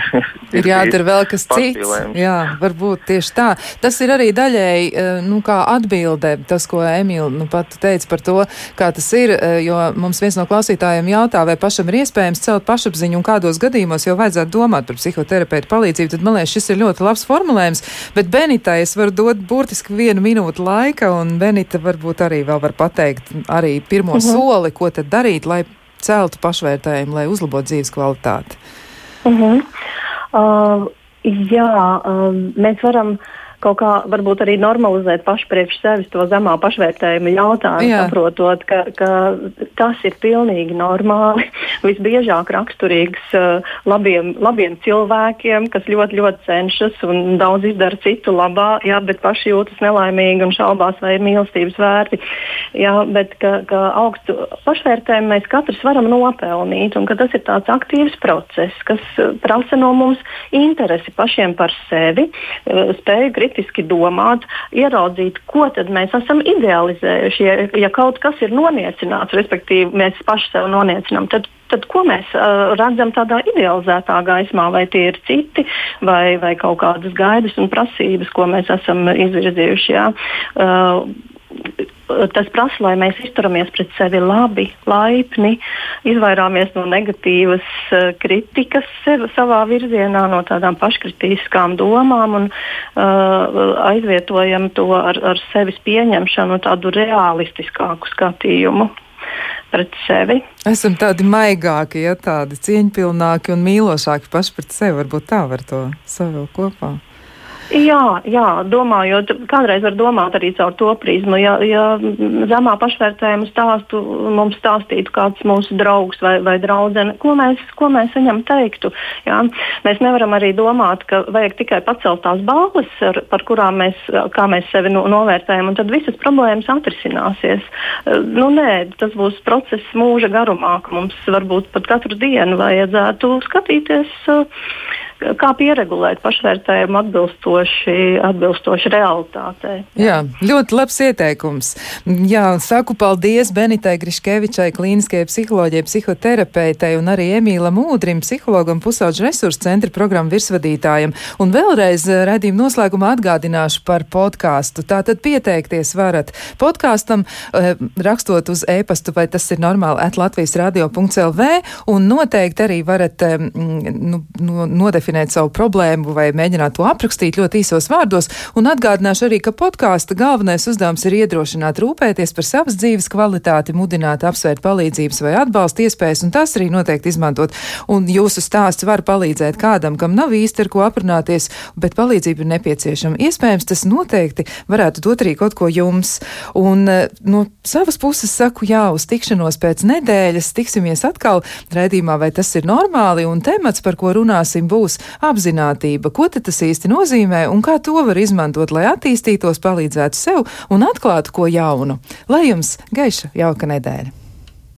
ir jādara vēl kas cits. Jā, varbūt tieši tā. Tas ir arī daļēji, uh, nu, atbilde, tas, ko Emīla nu, pat teica par to, kā tas ir, uh, jo mums viens no klausītājiem jautā, vai pašam ir iespējams celt pašapziņu un kādos gadījumos jau vajadzētu domāt par psihoterapeitu palīdzību, tad man liekas, šis ir ļoti labs formulējums, bet Benitai es varu dot burtiski vienu minūtu laika, un Benita Rita varbūt arī vēl var pateikt arī pirmo mhm. soli, ko tad darīt, lai celtu pašvērtējumu, lai uzlabotu dzīves kvalitāti. -huh. uh, jā, uh, mēs varam uh, kaut kā varbūt arī normalizēt paši priekš sevis to zemā pašvērtējuma jautājumu, Jā. saprotot, ka, ka tas ir pilnīgi normāli. Visbiežāk raksturīgs uh, labiem, labiem cilvēkiem, kas ļoti, ļoti cenšas un daudz izdara citu labā, jā, bet paši jūtas nelaimīgi un šaubās, vai ir mīlestības vērti. Jā, bet ka, ka augstu pašvērtējumu mēs katrs varam nopelnīt, un tas ir tāds aktīvs process, kas uh, prasa no mums interesi pašiem par sevi, uh, spēju kritiski kritiski domāt, ieraudzīt, ko tad mēs esam idealizējuši. Ja, ja kaut kas ir noniecināts, respektīvi mēs paši sev noniecinām, tad tad ko mēs uh, redzam tādā idealizētā gaismā, vai tie ir citi, vai, vai kaut kādas gaidas un prasības, ko mēs esam izvirzījuši. Jā. Uh, tas prasa, lai mēs izturamies pret sevi labi, laipni, izvairāmies no negatīvas uh, kritikas sev, savā virzienā, no tādām paškritiskām domām un uh, aizvietojam to ar, ar sevis pieņemšanu, tādu realistiskāku skatījumu. Pret sevi. Esam tādi maigāki, ja tādi cieņpilnāki un mīlošāki paši pret sevi. Varbūt tā var to savilkt kopā. Jā, jā, domājot, kādreiz var domāt arī caur to prizmu. Ja, ja zemā pašvērtējuma stāstu mums stāstītu kāds mūsu draugs vai, vai draudzene, ko mēs, ko mēs viņam teiktu. Jā. Mēs nevaram arī domāt, ka vajag tikai pacelt tās balvas, ar, par kurām mēs, mēs sevi no, novērtējam, un tad visas problēmas atrisināsies. Nu, nē, tas būs process mūža garumā, ka mums varbūt pat katru dienu vajadzētu skatīties. Uh, kā pieregulēt pašvērtējumu atbilstoši, atbilstoši realitātei. Jā, ļoti labs ieteikums. Jā, saku paldies Benitai Griškevičai, klīniskajai psiholoģijai, psihoterapeitei un arī Emīlam Ūdrim, psihologam pusauģu resursu centra programmu virsvadītājam. Un vēlreiz eh, redzījuma noslēgumā atgādināšu par podkāstu. Tātad pieteikties varat podkāstam, eh, rakstot uz e-pastu, vai tas ir normāli, at Latvijas radio.lv, un noteikti arī varat eh, nu, no, nodefinēt nodefinēt savu problēmu vai mēģināt to aprakstīt ļoti īsos vārdos. Un atgādināšu arī, ka podkāsta galvenais uzdevums ir iedrošināt rūpēties par savas dzīves kvalitāti, mudināt apsvērt palīdzības vai atbalsta iespējas, un tas arī noteikti izmantot. Un jūsu stāsts var palīdzēt kādam, kam nav īsti ar ko aprunāties, bet palīdzība ir nepieciešama. Iespējams, tas noteikti varētu dot arī kaut ko jums. Un eh, no savas puses saku, jā, uz tikšanos pēc nedēļas tiksimies atkal raidījumā, vai tas ir normāli, un temats, par ko runāsim, būs apzinātība. Ko tas īsti nozīmē un kā to var izmantot, lai attīstītos, palīdzētu sev un atklātu ko jaunu? Lai jums gaiša, jauka nedēļa!